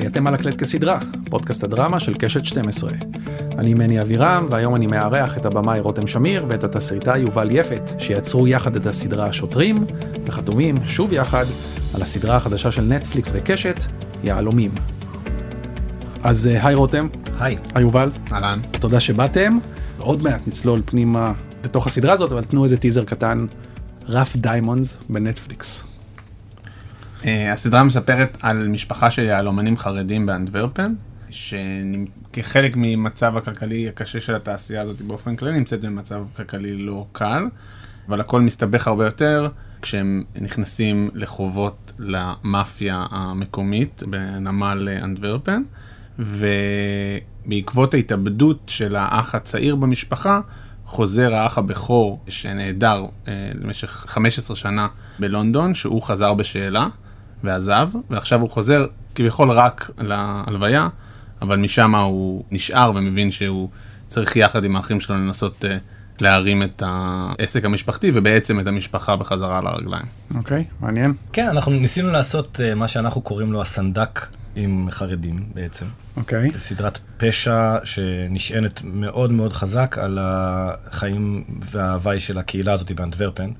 היי, אתם על הקלט כסדרה, פודקאסט הדרמה של קשת 12. אני מני אבירם, והיום אני מארח את הבמאי רותם שמיר ואת התסריטאי יובל יפת, שיצרו יחד את הסדרה השוטרים, וחתומים שוב יחד על הסדרה החדשה של נטפליקס וקשת, יהלומים. אז אה, היי רותם. היי. היי יובל. אהלן. תודה שבאתם. עוד מעט נצלול פנימה בתוך הסדרה הזאת, אבל תנו איזה טיזר קטן, Rough Diamonds בנטפליקס. Uh, הסדרה מספרת על משפחה של יהלומנים חרדים באנדוורפן, שכחלק ממצב הכלכלי הקשה של התעשייה הזאת באופן כללי, נמצאת במצב כלכלי לא קל, אבל הכל מסתבך הרבה יותר כשהם נכנסים לחובות למאפיה המקומית בנמל אנדוורפן, ובעקבות ההתאבדות של האח הצעיר במשפחה, חוזר האח הבכור שנעדר אה, למשך 15 שנה בלונדון, שהוא חזר בשאלה. ועזב, ועכשיו הוא חוזר כביכול רק להלוויה, אבל משם הוא נשאר ומבין שהוא צריך יחד עם האחים שלו לנסות uh, להרים את העסק המשפחתי ובעצם את המשפחה בחזרה על הרגליים. אוקיי, okay, מעניין. כן, אנחנו ניסינו לעשות uh, מה שאנחנו קוראים לו הסנדק עם חרדים בעצם. אוקיי. Okay. סדרת פשע שנשענת מאוד מאוד חזק על החיים וההוואי של הקהילה הזאת באנטוורפן.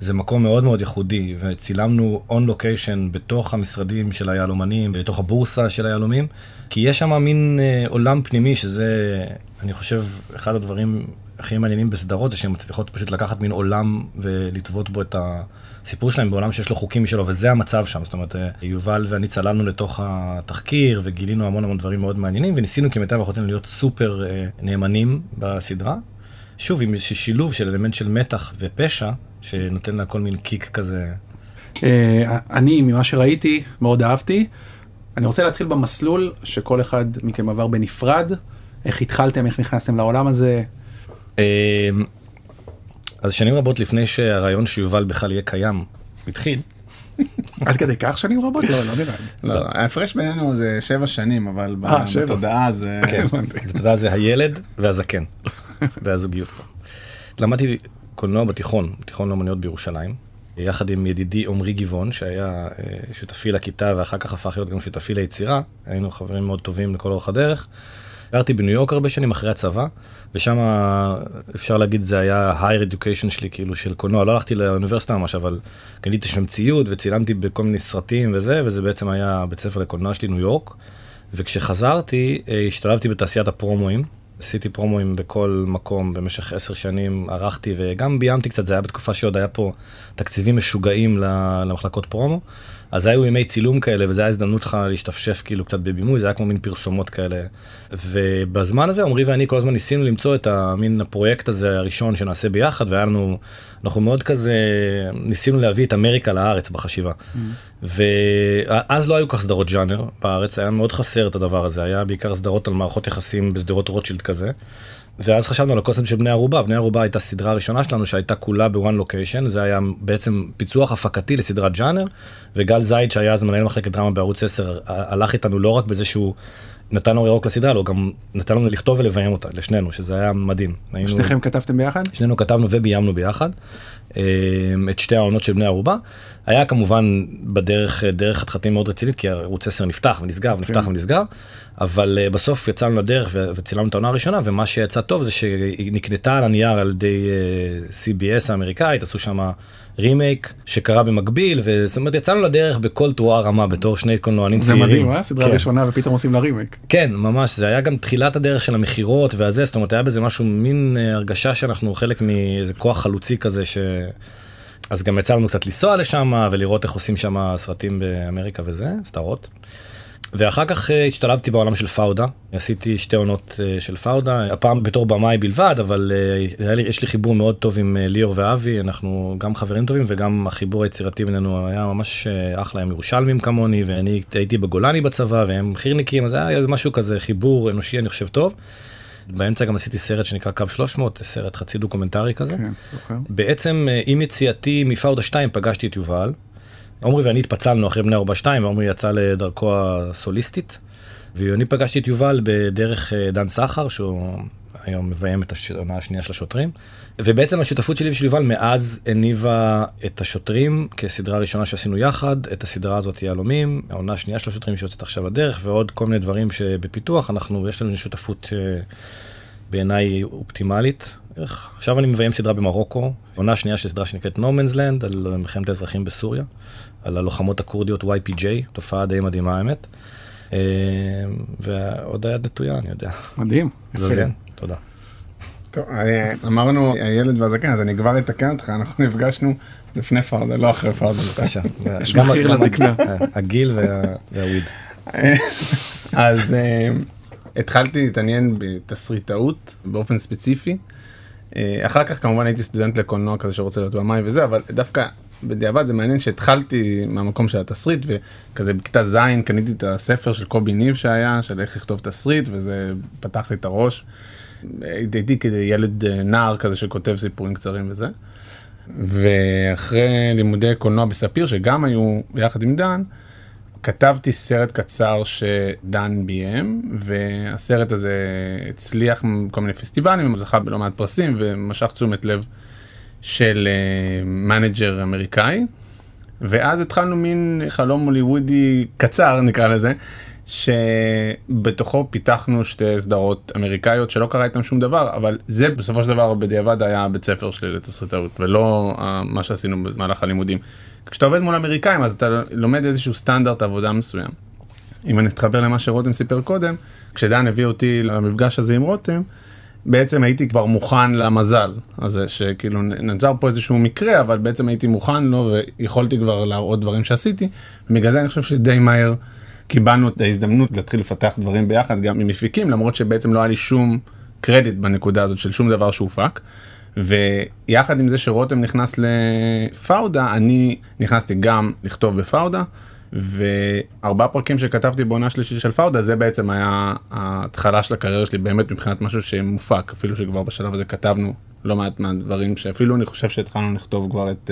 זה מקום מאוד מאוד ייחודי, וצילמנו און לוקיישן בתוך המשרדים של היהלומנים, בתוך הבורסה של היהלומים, כי יש שם מין אה, עולם פנימי שזה, אני חושב, אחד הדברים הכי מעניינים בסדרות, זה שהן מצליחות פשוט לקחת מין עולם ולטוות בו את הסיפור שלהם בעולם שיש לו חוקים משלו, וזה המצב שם. זאת אומרת, אה, יובל ואני צללנו לתוך התחקיר, וגילינו המון המון דברים מאוד מעניינים, וניסינו כמיטב יכולתנו להיות סופר אה, נאמנים בסדרה. שוב, עם איזשהו שילוב של אלמנט של מתח ופשע, שנותן לה כל מין קיק כזה. אה, אני, ממה שראיתי, מאוד אהבתי. אני רוצה להתחיל במסלול שכל אחד מכם עבר בנפרד. איך התחלתם, איך נכנסתם לעולם הזה? אה, אז שנים רבות לפני שהרעיון שיובל בכלל יהיה קיים, התחיל. עד כדי כך שנים רבות? לא, לא נראה לי. לא, ההפרש בינינו זה שבע שנים, אבל אה, בתודעה זה... כן, בתודעה זה הילד והזקן. זה הזוגיות פה. למדתי קולנוע בתיכון, בתיכון לאמניות בירושלים, יחד עם ידידי עמרי גבעון, שהיה אה, שותפי לכיתה ואחר כך הפך להיות גם שותפי ליצירה, היינו חברים מאוד טובים לכל אורך הדרך. גרתי בניו יורק הרבה שנים אחרי הצבא, ושם אפשר להגיד זה היה higher education שלי, כאילו של קולנוע, לא הלכתי לאוניברסיטה ממש, אבל קניתי שם ציוד וצילמתי בכל מיני סרטים וזה, וזה בעצם היה בית ספר לקולנוע שלי ניו יורק. וכשחזרתי, אה, השתלבתי בתעשיית הפרומואים, עשיתי פרומואים בכל מקום במשך עשר שנים, ערכתי וגם ביימתי קצת, זה היה בתקופה שעוד היה פה תקציבים משוגעים למחלקות פרומו. אז היו ימי צילום כאלה, וזו הייתה הזדמנות לך להשתפשף כאילו קצת בבימוי, זה היה כמו מין פרסומות כאלה. ובזמן הזה עמרי ואני כל הזמן ניסינו למצוא את המין הפרויקט הזה הראשון שנעשה ביחד, והיה לנו, אנחנו מאוד כזה, ניסינו להביא את אמריקה לארץ בחשיבה. Mm. ואז לא היו כך סדרות ג'אנר בארץ, היה מאוד חסר את הדבר הזה, היה בעיקר סדרות על מערכות יחסים בסדרות רוטשילד כזה. ואז חשבנו על הקונספט של בני ערובה, בני ערובה הייתה סדרה הראשונה שלנו שהייתה כולה בוואן לוקיישן, זה היה בעצם פיצוח הפקתי לסדרת ג'אנר, וגל זייד שהיה אז מנהל מחלקת דרמה בערוץ 10 הלך איתנו לא רק בזה שהוא נתן אור ירוק לסדרה, לא גם נתן לנו לכתוב ולביים אותה, לשנינו, שזה היה מדהים. שניכם כתבתם ביחד? שנינו כתבנו וביימנו ביחד. אה, את שתי העונות של בני ערובה. היה כמובן בדרך דרך חתחתים מאוד רצינית כי ערוץ 10 נפתח ונסגר ונפתח כן. ונסגר אבל uh, בסוף יצאנו לדרך וצילמנו את העונה הראשונה ומה שיצא טוב זה שהיא נקנתה על הנייר על ידי uh, CBS האמריקאית עשו שם רימייק שקרה במקביל וזאת אומרת יצאנו לדרך בכל תרועה רמה בתור שני קולנוענים צעירים. זה מדהים, אה? סדרה כן. ראשונה ופתאום עושים לה רימייק. כן ממש זה היה גם תחילת הדרך של המכירות והזה זאת אומרת היה בזה משהו מין uh, הרגשה שאנחנו חלק מאיזה כוח חלוצי כזה ש... אז גם יצא לנו קצת לנסוע לשם ולראות איך עושים שם סרטים באמריקה וזה סדרות. ואחר כך אה, השתלבתי בעולם של פאודה, עשיתי שתי עונות אה, של פאודה, הפעם בתור במאי בלבד, אבל אה, יש לי חיבור מאוד טוב עם ליאור ואבי, אנחנו גם חברים טובים וגם החיבור היצירתי בינינו היה ממש אחלה, הם ירושלמים כמוני, ואני הייתי בגולני בצבא והם חירניקים, אז היה משהו כזה חיבור אנושי אני חושב טוב. באמצע גם עשיתי סרט שנקרא קו 300, סרט חצי דוקומנטרי כזה. כן, בעצם עם יציאתי מפאודה 2 פגשתי את יובל. עמרי ואני התפצלנו אחרי בני ארבע 2 ועמרי יצא לדרכו הסוליסטית. ואני פגשתי את יובל בדרך אה, דן סחר שהוא היום מביים את העונה השנייה של השוטרים. ובעצם השותפות שלי ושל יובל מאז הניבה את השוטרים כסדרה ראשונה שעשינו יחד, את הסדרה הזאת יהלומים, העונה השנייה של השוטרים שיוצאת עכשיו לדרך, ועוד כל מיני דברים שבפיתוח, אנחנו, יש לנו שותפות אה, בעיניי אופטימלית. עכשיו אני מביים סדרה במרוקו, עונה שנייה של סדרה שנקראת No Man's Land, על מלחמת האזרחים בסוריה, על הלוחמות הכורדיות YPJ, תופעה די מדהימה האמת. אה, ועוד היד נטויה, אני יודע. מדהים. זה, תודה. טוב, אה, אמרנו הילד והזקן, אז אני כבר אתקן אותך, אנחנו נפגשנו לפני פרדה, לא אחרי פרדה. בבקשה. יש מחיר לזקנה. אה, הגיל וה- והוויד. אז אה, התחלתי להתעניין בתסריטאות באופן ספציפי. אחר כך כמובן הייתי סטודנט לקולנוע כזה שרוצה להיות במאי וזה, אבל דווקא בדיעבד זה מעניין שהתחלתי מהמקום של התסריט וכזה בכיתה ז' קניתי את הספר של קובי ניב שהיה, של איך לכתוב תסריט וזה פתח לי את הראש. הייתי ילד אה, נער כזה שכותב סיפורים קצרים וזה. ואחרי לימודי קולנוע בספיר שגם היו ביחד עם דן, כתבתי סרט קצר שדן ביים, והסרט הזה הצליח מכל מיני פסטיבלים, זכה בלא מעט פרסים ומשך תשומת לב של אה, manager אמריקאי. ואז התחלנו מין חלום הוליוודי קצר נקרא לזה, שבתוכו פיתחנו שתי סדרות אמריקאיות שלא קרה איתן שום דבר, אבל זה בסופו של דבר בדיעבד היה הבית ספר שלי לתסריטאות, ולא אה, מה שעשינו במהלך הלימודים. כשאתה עובד מול אמריקאים אז אתה לומד איזשהו סטנדרט עבודה מסוים. אם אני אתחבר למה שרותם סיפר קודם, כשדן הביא אותי למפגש הזה עם רותם, בעצם הייתי כבר מוכן למזל הזה, שכאילו נוצר פה איזשהו מקרה, אבל בעצם הייתי מוכן לו ויכולתי כבר להראות דברים שעשיתי, ובגלל זה אני חושב שדי מהר קיבלנו את ההזדמנות להתחיל לפתח דברים ביחד, גם עם מפיקים, למרות שבעצם לא היה לי שום קרדיט בנקודה הזאת של שום דבר שהופק. ויחד עם זה שרותם נכנס לפאודה, אני נכנסתי גם לכתוב בפאודה, וארבעה פרקים שכתבתי בעונה שלישית של פאודה, זה בעצם היה ההתחלה של הקריירה שלי באמת מבחינת משהו שמופק, אפילו שכבר בשלב הזה כתבנו לא מעט מהדברים שאפילו אני חושב שהתחלנו לכתוב כבר את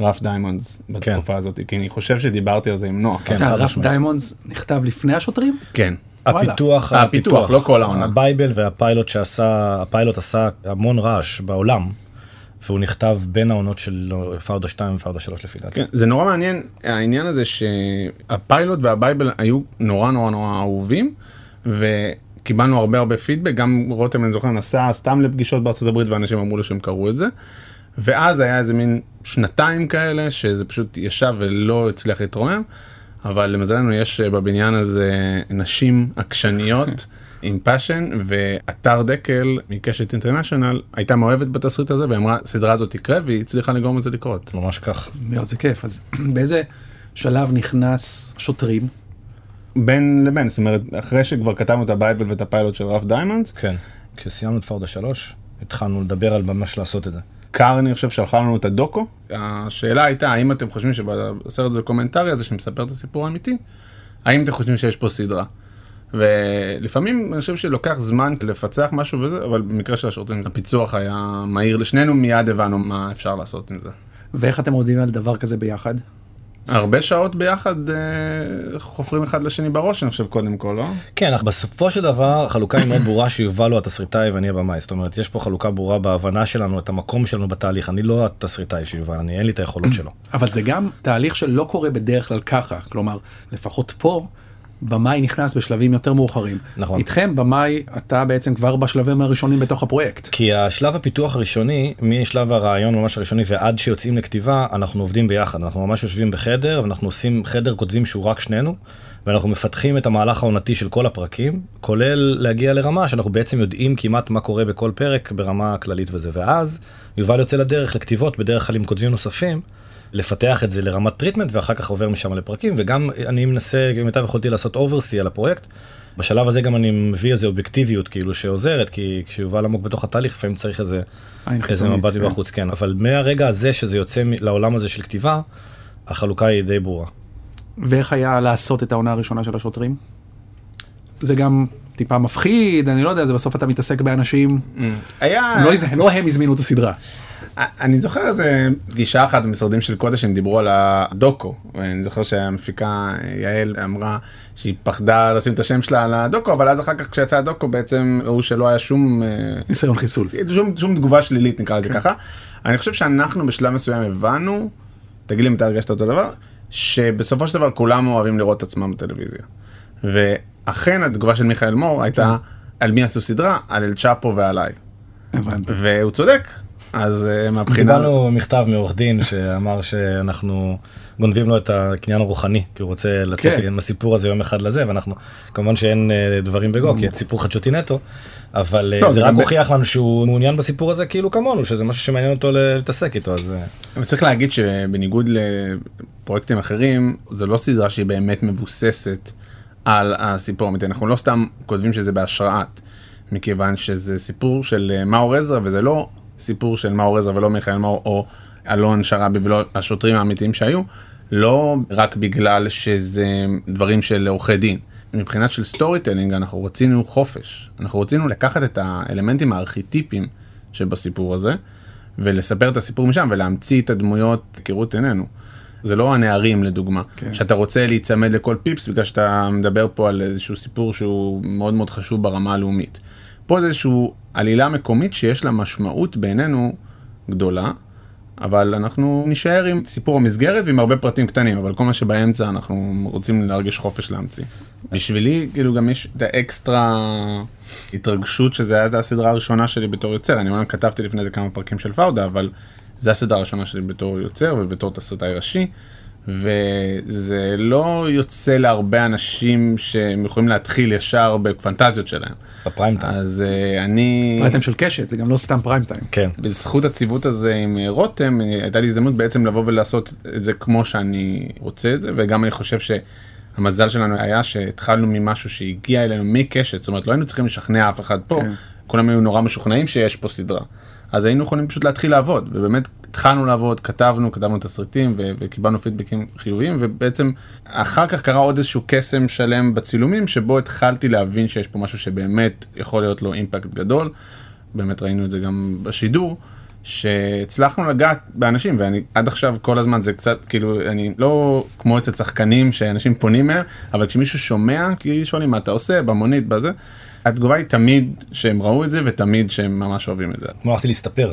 Rough Diamonds בתקופה הזאת, כי אני חושב שדיברתי על זה עם נוח. כן, אה, Rough. Diamonds נכתב לפני השוטרים? כן. הפיתוח, הפיתוח, לא כל העונה. ה Bible והפיילוט שעשה, הפיילוט עשה המון רעש בעולם, והוא נכתב בין העונות של פאודה 2 ופאודה 3 לפי דעתי. כן, זה נורא מעניין העניין הזה שהפיילוט וה Bible היו נורא נורא נורא אהובים וקיבלנו הרבה הרבה פידבק גם רותם אני זוכר נסע סתם לפגישות בארצות הברית ואנשים אמרו לו שהם קראו את זה. ואז היה איזה מין שנתיים כאלה שזה פשוט ישב ולא הצליח להתרומם אבל למזלנו יש בבניין הזה נשים עקשניות. עם passion ואתר דקל מקשת International הייתה מאוהבת בתסריט הזה ואמרה סדרה הזאת תקרה והיא הצליחה לגרום לזה לקרות. ממש כך. נראה זה כיף. אז באיזה שלב נכנס שוטרים? בין לבין זאת אומרת אחרי שכבר כתבנו את ה bible ואת הפיילוט של Rough Diamonds כן. כשסיימנו את פאודה 3, התחלנו לדבר על ממש לעשות את זה. קרני אני חושב שלחה לנו את הדוקו השאלה הייתה האם אתם חושבים שבסרט הדוקומנטרי הזה שמספר את הסיפור האמיתי האם אתם חושבים שיש פה סדרה. ולפעמים אני חושב שלוקח זמן לפצח משהו וזה אבל במקרה של השוטרים הפיצוח היה מהיר לשנינו מיד הבנו מה אפשר לעשות עם זה. ואיך אתם עובדים על דבר כזה ביחד? הרבה שעות ביחד אה, חופרים אחד לשני בראש אני חושב קודם כל לא? כן, אך בסופו של דבר החלוקה היא מאוד ברורה שיובל הוא התסריטאי ואני הבמאי. זאת אומרת, יש פה חלוקה ברורה בהבנה שלנו, את המקום שלנו בתהליך. אני לא התסריטאי של יובל, אני אין לי את היכולות שלו. אבל זה גם תהליך שלא קורה בדרך כלל ככה. כלומר, לפחות פה, במאי נכנס בשלבים יותר מאוחרים. נכון. איתכם, במאי, אתה בעצם כבר בשלבים הראשונים בתוך הפרויקט. כי השלב הפיתוח הראשוני, משלב הרעיון ממש הראשוני ועד שיוצאים לכתיבה, אנחנו עובדים ביחד. אנחנו ממש יושבים בחדר ואנחנו עושים חדר כותבים שהוא רק שנינו. ואנחנו מפתחים את המהלך העונתי של כל הפרקים, כולל להגיע לרמה שאנחנו בעצם יודעים כמעט מה קורה בכל פרק ברמה הכללית וזה. ואז יובל יוצא לדרך לכתיבות, בדרך כלל עם כותבים נוספים, לפתח את זה לרמת טריטמנט ואחר כך עובר משם לפרקים, וגם אני מנסה, כמיטב יכולתי לעשות oversee על הפרויקט. בשלב הזה גם אני מביא איזה אובייקטיביות כאילו שעוזרת, כי כשיובל עמוק בתוך התהליך לפעמים צריך איזה, איזה מבט כן. מבחוץ, כן. אבל מהרגע הזה שזה יוצא לעולם הזה של כתיבה, החלוקה היא די ברורה. ואיך היה לעשות את העונה הראשונה של השוטרים? זה גם טיפה מפחיד, אני לא יודע, זה בסוף אתה מתעסק באנשים, היה לא, לא הם הזמינו את הסדרה. אני זוכר איזה פגישה אחת במשרדים של קודש הם דיברו על הדוקו ואני זוכר שהמפיקה יעל אמרה שהיא פחדה לשים את השם שלה על הדוקו אבל אז אחר כך כשיצא הדוקו בעצם ראו שלא היה שום אה, ניסיון חיסול. שום, שום תגובה שלילית נקרא לזה ככה. אני חושב שאנחנו בשלב מסוים הבנו תגיד לי אם אתה הרגשת אותו דבר שבסופו של דבר כולם אוהבים לראות את עצמם בטלוויזיה. ואכן התגובה של מיכאל מור הייתה על מי עשו סדרה על אל צ'אפו ועליי. הבנתי. והוא צודק אז אה, מהבחינה קיבלנו מכתב מעורך דין שאמר שאנחנו גונבים לו את הקניין הרוחני כי הוא רוצה לצאת כן. עם הסיפור הזה יום אחד לזה ואנחנו כמובן שאין אה, דברים בגו כי סיפור חדשותי נטו אבל אה, לא, זה זה רק הוכיח לנו שהוא מעוניין בסיפור הזה כאילו כמונו שזה משהו שמעניין אותו להתעסק איתו אז אבל צריך להגיד שבניגוד לפרויקטים אחרים זה לא סדרה שהיא באמת מבוססת על הסיפור האמיתי אנחנו לא סתם כותבים שזה בהשראת מכיוון שזה סיפור של מאור עזרא וזה לא סיפור של מאור עזרא ולא מיכאל מאור או אלון שרעבי ולא השוטרים האמיתיים שהיו לא רק בגלל שזה דברים של עורכי דין. מבחינת של storytelling אנחנו רצינו חופש אנחנו רצינו לקחת את האלמנטים הארכיטיפיים שבסיפור הזה ולספר את הסיפור משם ולהמציא את הדמויות כראות עינינו. זה לא הנערים לדוגמה, כן. כן. שאתה רוצה להיצמד לכל פיפס בגלל שאתה מדבר פה על איזשהו סיפור שהוא מאוד מאוד חשוב ברמה הלאומית. פה זה איזושהי עלילה מקומית שיש לה משמעות בעינינו גדולה, אבל אנחנו נישאר עם סיפור המסגרת ועם הרבה פרטים קטנים, אבל כל מה שבאמצע אנחנו רוצים להרגיש חופש להמציא. בשבילי כאילו גם יש את האקסטרה התרגשות שזה היה הסדרה הראשונה שלי בתור יוצר, אני אומנם כתבתי לפני זה כמה פרקים של פאודה, אבל זה הסדרה הראשונה שלי בתור יוצר ובתור תסריטאי ראשי. וזה לא יוצא להרבה אנשים שהם יכולים להתחיל ישר בפנטזיות שלהם. בפריים טיים. אז אה, אני... פריים טיים של קשת זה גם לא סתם פריים טיים. כן. בזכות הציוות הזה עם אה, רותם אה, הייתה לי הזדמנות בעצם לבוא ולעשות את זה כמו שאני רוצה את זה וגם אני חושב שהמזל שלנו היה שהתחלנו ממשהו שהגיע אלינו מקשת זאת אומרת לא היינו צריכים לשכנע אף אחד פה כן. כולם היו נורא משוכנעים שיש פה סדרה אז היינו יכולים פשוט להתחיל לעבוד ובאמת התחלנו לעבוד כתבנו כתבנו תסריטים ו- וקיבלנו פידבקים חיוביים ובעצם אחר כך קרה עוד איזשהו קסם שלם בצילומים שבו התחלתי להבין שיש פה משהו שבאמת יכול להיות לו אימפקט גדול. באמת ראינו את זה גם בשידור, שהצלחנו לגעת באנשים ואני עד עכשיו כל הזמן זה קצת כאילו אני לא כמו אצל שחקנים שאנשים פונים מהם אבל כשמישהו שומע כי שואלים מה אתה עושה במונית בזה. התגובה היא תמיד שהם ראו את זה ותמיד שהם ממש אוהבים את זה. כמו הלכתי להסתפר.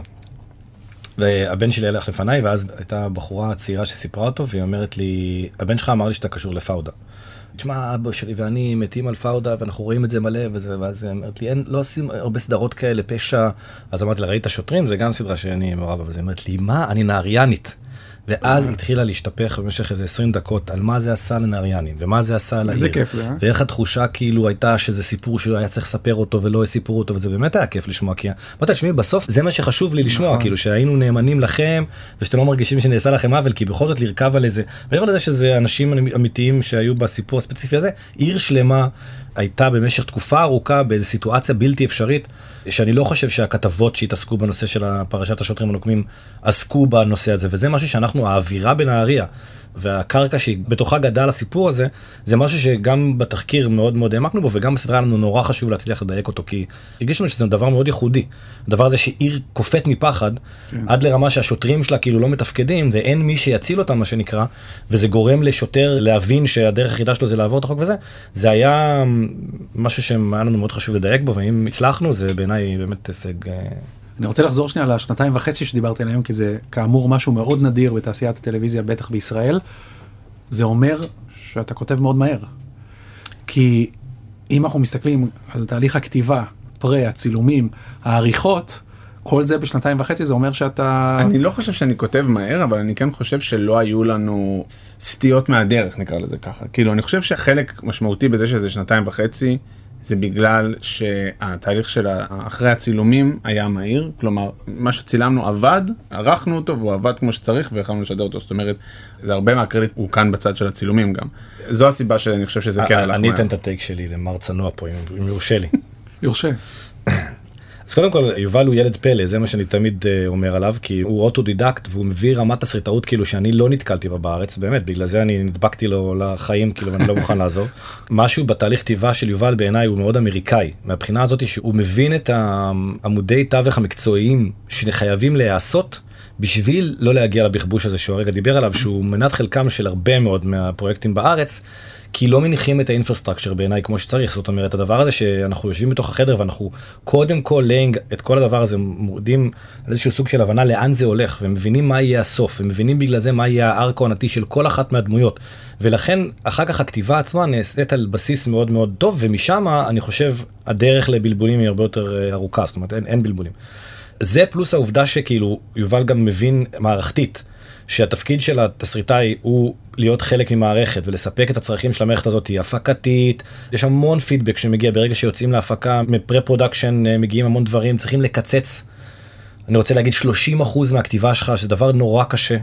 והבן שלי הלך לפניי ואז הייתה בחורה צעירה שסיפרה אותו והיא אומרת לי הבן שלך אמר לי שאתה קשור לפאודה. תשמע אבא שלי ואני מתים על פאודה ואנחנו רואים את זה מלא וזה ואז היא אומרת לי אין לא עושים הרבה סדרות כאלה פשע אז אמרתי לה ראית שוטרים זה גם סדרה שאני מעורב בה ואז היא אומרת לי מה אני נהריאנית. ואז התחילה להשתפך במשך איזה 20 דקות על מה זה עשה לנהריאנים ומה זה עשה לעיר. איזה כיף זה, אה? ואיך התחושה כאילו הייתה שזה סיפור שהיה צריך לספר אותו ולא סיפרו אותו וזה באמת היה כיף לשמוע כי אמרתי תשמעי בסוף זה מה שחשוב לי לשמוע נכון. כאילו שהיינו נאמנים לכם ושאתם לא מרגישים שנעשה לכם עוול כי בכל זאת לרכב על איזה מעבר לזה שזה אנשים אמיתיים שהיו בסיפור הספציפי הזה עיר שלמה הייתה במשך תקופה ארוכה באיזה סיטואציה בלתי אפשרית שאני לא חושב שהכתבות שהתעסקו בנושא של פרשת השוטרים הנוקמים עסקו בנושא הזה וזה משהו שאנחנו האווירה בנהריה. והקרקע שבתוכה גדל הסיפור הזה זה משהו שגם בתחקיר מאוד מאוד העמקנו בו וגם בסדרה לנו נורא חשוב להצליח לדייק אותו כי הרגישנו שזה דבר מאוד ייחודי. הדבר הזה שעיר קופאת מפחד עד לרמה שהשוטרים שלה כאילו לא מתפקדים ואין מי שיציל אותם מה שנקרא וזה גורם לשוטר להבין שהדרך היחידה שלו זה לעבור את החוק וזה זה היה משהו שהיה לנו מאוד חשוב לדייק בו ואם הצלחנו זה בעיניי באמת הישג. אני רוצה לחזור שנייה לשנתיים וחצי שדיברתי עליהם כי זה כאמור משהו מאוד נדיר בתעשיית הטלוויזיה בטח בישראל. זה אומר שאתה כותב מאוד מהר. כי אם אנחנו מסתכלים על תהליך הכתיבה, פרה, הצילומים, העריכות, כל זה בשנתיים וחצי זה אומר שאתה... אני לא חושב שאני כותב מהר אבל אני כן חושב שלא היו לנו סטיות מהדרך נקרא לזה ככה כאילו אני חושב שחלק משמעותי בזה שזה שנתיים וחצי זה בגלל שהתהליך של אחרי הצילומים היה מהיר כלומר מה שצילמנו עבד ערכנו אותו והוא עבד כמו שצריך ויכולנו לשדר אותו זאת אומרת זה הרבה מהקרדיט הוא כאן בצד של הצילומים גם זו הסיבה שאני חושב שזה כן הלך אני מהר. אתן את הטייק שלי למר צנוע פה אם יורשה לי. יורשה. אז קודם כל יובל הוא ילד פלא זה מה שאני תמיד אה, אומר עליו כי הוא אוטודידקט והוא מביא רמת תסריטאות כאילו שאני לא נתקלתי בה בארץ באמת בגלל זה אני נדבקתי לו לחיים כאילו ואני לא מוכן לעזוב. משהו בתהליך כתיבה של יובל בעיניי הוא מאוד אמריקאי מהבחינה הזאת שהוא מבין את העמודי תווך המקצועיים שחייבים להיעשות בשביל לא להגיע לבכבוש הזה שהוא הרגע דיבר עליו, שהוא מנת חלקם של הרבה מאוד מהפרויקטים בארץ, כי לא מניחים את ה infrastructure בעיניי כמו שצריך. זאת אומרת, הדבר הזה שאנחנו יושבים בתוך החדר ואנחנו קודם כל laying את כל הדבר הזה, מורדים על איזשהו סוג של הבנה לאן זה הולך, ומבינים מה יהיה הסוף, ומבינים בגלל זה מה יהיה ה arc העונתי של כל אחת מהדמויות. ולכן אחר כך הכתיבה עצמה נעשית על בסיס מאוד מאוד טוב, ומשם אני חושב הדרך לבלבולים היא הרבה יותר אה, ארוכה, זאת אומרת אין, אין בלבולים. זה פלוס העובדה שכאילו יובל גם מבין מערכתית. שהתפקיד של התסריטאי הוא להיות חלק ממערכת ולספק את הצרכים של המערכת הזאת, היא הפקתית, יש המון פידבק שמגיע ברגע שיוצאים להפקה, מ pre-production אה, מגיעים המון דברים, צריכים לקצץ, אני רוצה להגיד 30% מהכתיבה שלך, שזה דבר נורא קשה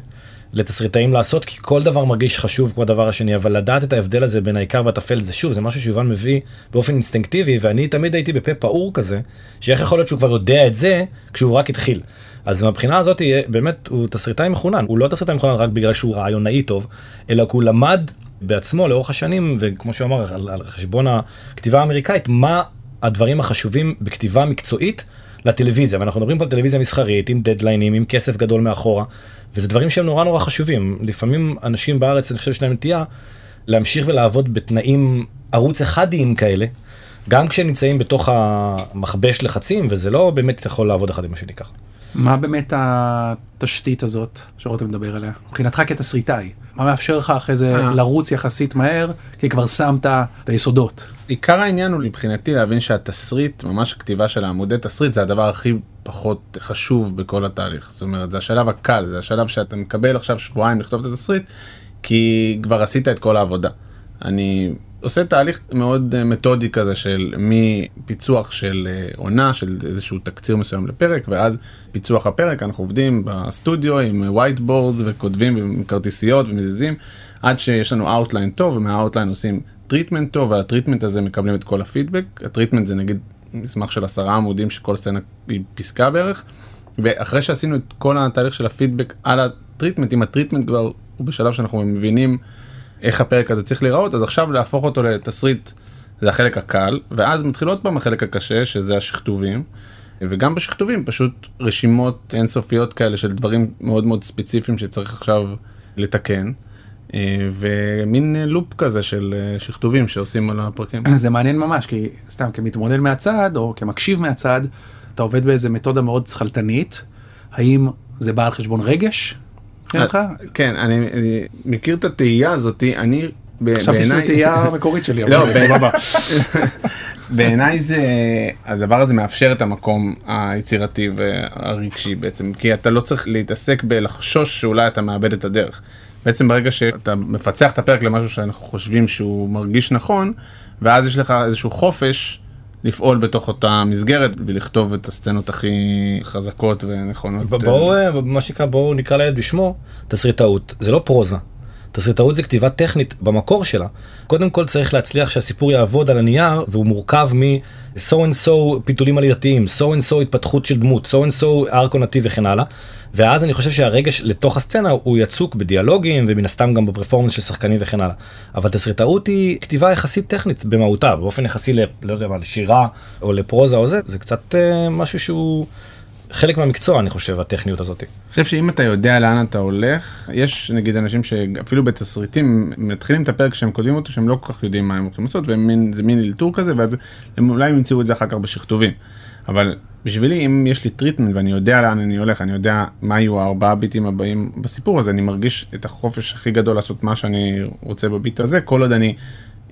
לתסריטאים לעשות, כי כל דבר מרגיש חשוב כמו הדבר השני, אבל לדעת את ההבדל הזה בין העיקר והטפל, זה שוב, זה משהו שיובל מביא באופן אינסטינקטיבי, ואני תמיד הייתי בפה פעור כזה, שאיך יכול להיות שהוא כבר יודע את זה כשהוא רק התחיל. אז מהבחינה הזאת באמת הוא תסריטאי מחונן, הוא לא תסריטאי מחונן רק בגלל שהוא רעיונאי טוב, אלא כי הוא למד בעצמו לאורך השנים, וכמו שהוא אמר, על, על חשבון הכתיבה האמריקאית, מה הדברים החשובים בכתיבה מקצועית לטלוויזיה, ואנחנו מדברים פה על טלוויזיה מסחרית, עם דדליינים, עם כסף גדול מאחורה, וזה דברים שהם נורא נורא חשובים. לפעמים אנשים בארץ, אני חושב שיש להם נטייה להמשיך ולעבוד בתנאים ערוץ אחדיים כאלה, גם כשהם נמצאים בתוך המכבש לחצים, וזה לא באמת יכול לעבוד אחד עם השני ככה. מה באמת התשתית הזאת שרותם מדבר עליה? מבחינתך כתסריטאי, מה מאפשר לך אחרי זה אה. לרוץ יחסית מהר, כי כבר שמת את היסודות? עיקר העניין הוא מבחינתי להבין שהתסריט, ממש הכתיבה של העמודי תסריט, זה הדבר הכי פחות חשוב בכל התהליך. זאת אומרת, זה השלב הקל, זה השלב שאתה מקבל עכשיו שבועיים לכתוב את התסריט, כי כבר עשית את כל העבודה. אני עושה תהליך מאוד אה, מתודי כזה של מפיצוח של אה, עונה, של איזשהו תקציר מסוים לפרק, ואז פיצוח הפרק, אנחנו עובדים בסטודיו עם white board וכותבים עם כרטיסיות ומזיזים, עד שיש לנו outline טוב, ומה outline עושים טריטמנט טוב, והטריטמנט הזה מקבלים את כל הפידבק. הטריטמנט זה נגיד מסמך של עשרה עמודים שכל סצנה היא פסקה בערך, ואחרי שעשינו את כל התהליך של הפידבק על הטריטמנט, אם הטריטמנט כבר הוא בשלב שאנחנו מבינים איך הפרק הזה צריך להיראות, אז עכשיו להפוך אותו לתסריט זה החלק הקל, ואז מתחיל עוד פעם החלק הקשה, שזה השכתובים. וגם בשכתובים פשוט רשימות אינסופיות כאלה של דברים מאוד מאוד ספציפיים שצריך עכשיו לתקן. אה, ומין לופ כזה של אה, שכתובים שעושים על הפרקים. זה מעניין ממש, כי סתם כמתמודד מהצד או כמקשיב מהצד, אתה עובד באיזה מתודה מאוד שכלתנית, האם זה בא על חשבון רגש? אה, כן, אני מכיר את התהייה הזאתי, אני חשבתי שזו תהייה המקורית שלי, אבל לא, סבבה. בעיניי זה, הדבר הזה מאפשר את המקום היצירתי והרגשי בעצם, כי אתה לא צריך להתעסק בלחשוש שאולי אתה מאבד את הדרך. בעצם ברגע שאתה מפצח את הפרק למשהו שאנחנו חושבים שהוא מרגיש נכון, ואז יש לך איזשהו חופש לפעול בתוך אותה מסגרת ולכתוב את הסצנות הכי חזקות ונכונות. בואו, מה שנקרא, בואו נקרא לילד בשמו, תסריטאות, זה לא פרוזה. תסריטאות זה כתיבה טכנית במקור שלה. קודם כל צריך להצליח שהסיפור יעבוד על הנייר והוא מורכב מ-so and so פיתולים עלילתיים, so and so התפתחות של דמות, so and so ארק עונתי וכן הלאה. ואז אני חושב שהרגש לתוך הסצנה הוא יצוק בדיאלוגים ומן הסתם גם בפרפורמנס של שחקנים וכן הלאה. אבל תסריטאות היא כתיבה יחסית טכנית במהותה, באופן יחסי ל... לא יודע מה, לשירה או לפרוזה או זה, זה קצת uh, משהו שהוא... חלק מהמקצוע אני חושב הטכניות הזאת. אני חושב שאם אתה יודע לאן אתה הולך יש נגיד אנשים שאפילו בתסריטים מתחילים את הפרק שהם כותבים אותו שהם לא כל כך יודעים מה הם הולכים לעשות וזה מין אלתור כזה ואז הם אולי ימצאו את זה אחר כך בשכתובים. אבל בשבילי אם יש לי טריטמנט ואני יודע לאן אני הולך אני יודע מה יהיו הארבעה ביטים הבאים בסיפור הזה אני מרגיש את החופש הכי גדול לעשות מה שאני רוצה ב beat הזה כל עוד אני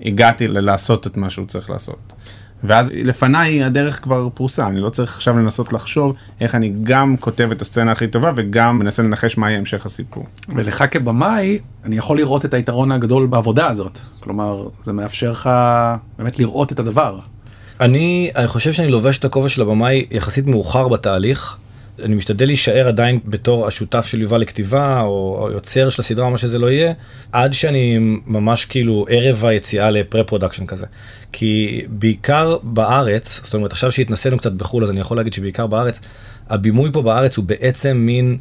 הגעתי לעשות את מה שהוא צריך לעשות. ואז לפניי הדרך כבר פרוסה, אני לא צריך עכשיו לנסות לחשוב איך אני גם כותב את הסצנה הכי טובה וגם מנסה לנחש מה יהיה המשך הסיפור. ולך כבמאי, אני יכול לראות את היתרון הגדול בעבודה הזאת. כלומר, זה מאפשר לך באמת לראות את הדבר. אני, אני חושב שאני לובש את הכובע של הבמאי יחסית מאוחר בתהליך. אני משתדל להישאר עדיין בתור השותף של יובל לכתיבה, או יוצר של הסדרה, או מה שזה לא יהיה, עד שאני ממש כאילו ערב היציאה ל pre-production כזה. כי בעיקר בארץ, זאת אומרת עכשיו שהתנסינו קצת בחו"ל, אז אני יכול להגיד שבעיקר בארץ, הבימוי פה בארץ הוא בעצם מין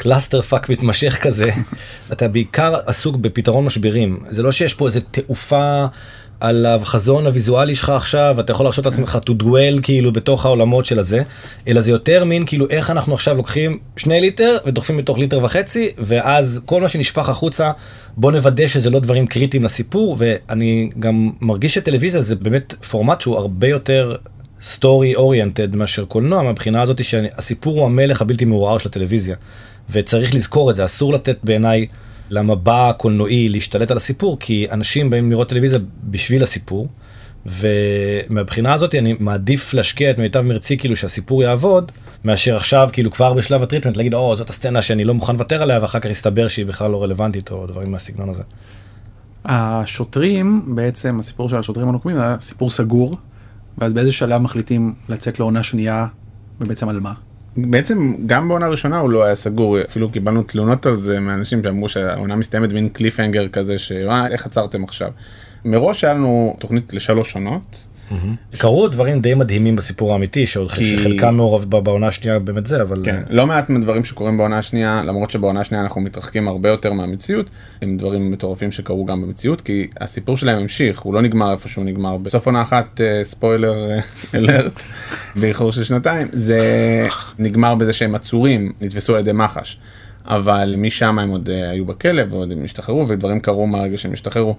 cluster fuck מתמשך כזה, אתה בעיקר עסוק בפתרון משברים. זה לא שיש פה איזה תעופה על החזון הוויזואלי שלך עכשיו, אתה יכול להרשות לעצמך to dwell כאילו בתוך העולמות של הזה, אלא זה יותר מין כאילו איך אנחנו עכשיו לוקחים שני ליטר ודוחפים לתוך ליטר וחצי, ואז כל מה שנשפך החוצה, בוא נוודא שזה לא דברים קריטיים לסיפור, ואני גם מרגיש שטלוויזיה זה באמת פורמט שהוא הרבה יותר story oriented מאשר קולנוע מהבחינה הזאת שהסיפור הוא המלך הבלתי מעורער של הטלוויזיה. וצריך לזכור את זה, אסור לתת בעיניי למבע הקולנועי להשתלט על הסיפור, כי אנשים באים לראות טלוויזיה בשביל הסיפור, ומהבחינה הזאת אני מעדיף להשקיע את מיטב מרצי כאילו שהסיפור יעבוד, מאשר עכשיו כאילו כבר בשלב הטריטמנט להגיד או זאת הסצנה שאני לא מוכן לוותר עליה ואחר כך יסתבר שהיא בכלל לא רלוונטית או דברים מהסגנון הזה. השוטרים בעצם הסיפור של השוטרים הנוקמים היה סיפור סגור ואז באיזה שלב מחליטים לצאת לעונה שנייה ובעצם על מה. בעצם גם בעונה ראשונה הוא לא היה סגור אפילו קיבלנו תלונות על זה מאנשים שאמרו שהעונה מסתיימת מין קליפהנגר כזה שמה איך עצרתם עכשיו. מראש היה לנו תוכנית לשלוש עונות. קרו דברים די מדהימים בסיפור האמיתי שעוד כי- חלקם מעורב בעונה השנייה באמת זה אבל כן, לא מעט מהדברים שקורים בעונה השנייה למרות שבעונה השנייה אנחנו מתרחקים הרבה יותר מהמציאות הם דברים מטורפים שקרו גם במציאות כי הסיפור שלהם המשיך הוא לא נגמר איפה שהוא נגמר בסוף עונה אחת אה, ספוילר אה, אלרט באיחור של שנתיים זה נגמר בזה שהם עצורים נתפסו על ידי מח"ש אבל משם הם עוד אה, היו בכלא ועוד הם השתחררו ודברים קרו מהרגע שהם השתחררו.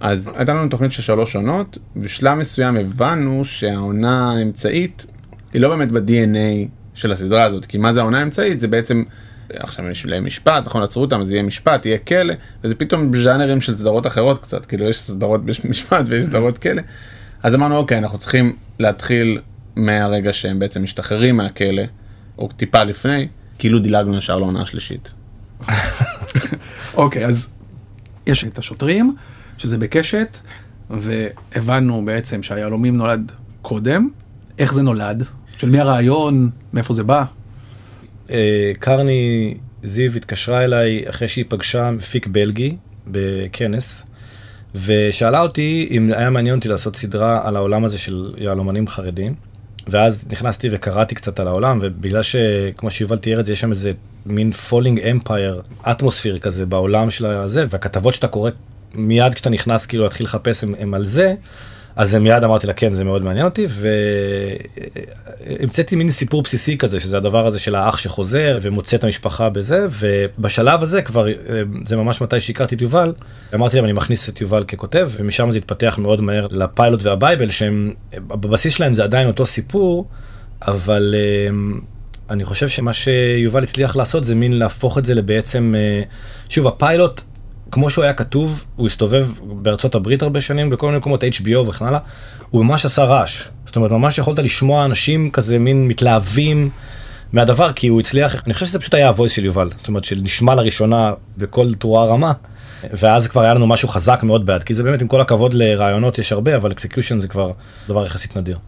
אז הייתה לנו תוכנית של שלוש עונות בשלב מסוים הבנו שהעונה האמצעית היא לא באמת ב-DNA של הסדרה הזאת, כי מה זה העונה האמצעית? זה בעצם, עכשיו יש להם משפט, נכון, עצרו אותם, אז יהיה משפט, יהיה כלא, וזה פתאום ז'אנרים של סדרות אחרות קצת, כאילו יש סדרות משפט ויש סדרות כלא. אז אמרנו, אוקיי, אנחנו צריכים להתחיל מהרגע שהם בעצם משתחררים מהכלא, או טיפה לפני, כאילו דילגנו ישר לעונה השלישית. אוקיי אז יש את השוטרים שזה בקשת והבנו בעצם שהיהלומים נולד קודם איך זה נולד של מי הרעיון מאיפה זה בא. אה, קרני זיו התקשרה אליי אחרי שהיא פגשה מפיק בלגי בכנס ושאלה אותי אם היה מעניין אותי לעשות סדרה על העולם הזה של יהלומנים חרדים. ואז נכנסתי וקראתי קצת על העולם ובגלל שכמו שיובל תיאר את זה יש שם איזה מין falling empire atmosphere כזה בעולם של הזה והכתבות שאתה קורא מיד כשאתה נכנס כאילו להתחיל לחפש הם, הם על זה. אז מיד אמרתי לה כן זה מאוד מעניין אותי והמצאתי מין סיפור בסיסי כזה שזה הדבר הזה של האח שחוזר ומוצא את המשפחה בזה ובשלב הזה כבר אה, זה ממש מתי שהכרתי את יובל אמרתי להם אני מכניס את יובל ככותב ומשם זה התפתח מאוד מהר לפיילוט והבייבל שהם בבסיס שלהם זה עדיין אותו סיפור אבל אה, אני חושב שמה שיובל הצליח לעשות זה מין להפוך את זה לבעצם אה, שוב הפיילוט כמו שהוא היה כתוב, הוא הסתובב בארצות הברית הרבה שנים, בכל מיני מקומות HBO וכן הלאה, הוא ממש עשה רעש. זאת אומרת, ממש יכולת לשמוע אנשים כזה מין מתלהבים מהדבר, כי הוא הצליח, אני חושב שזה פשוט היה ה voice של יובל, זאת אומרת, שנשמע לראשונה בקול תרועה רמה, ואז כבר היה לנו משהו חזק מאוד בעד, כי זה באמת, עם כל הכבוד לרעיונות יש הרבה, אבל execution זה כבר דבר יחסית נדיר.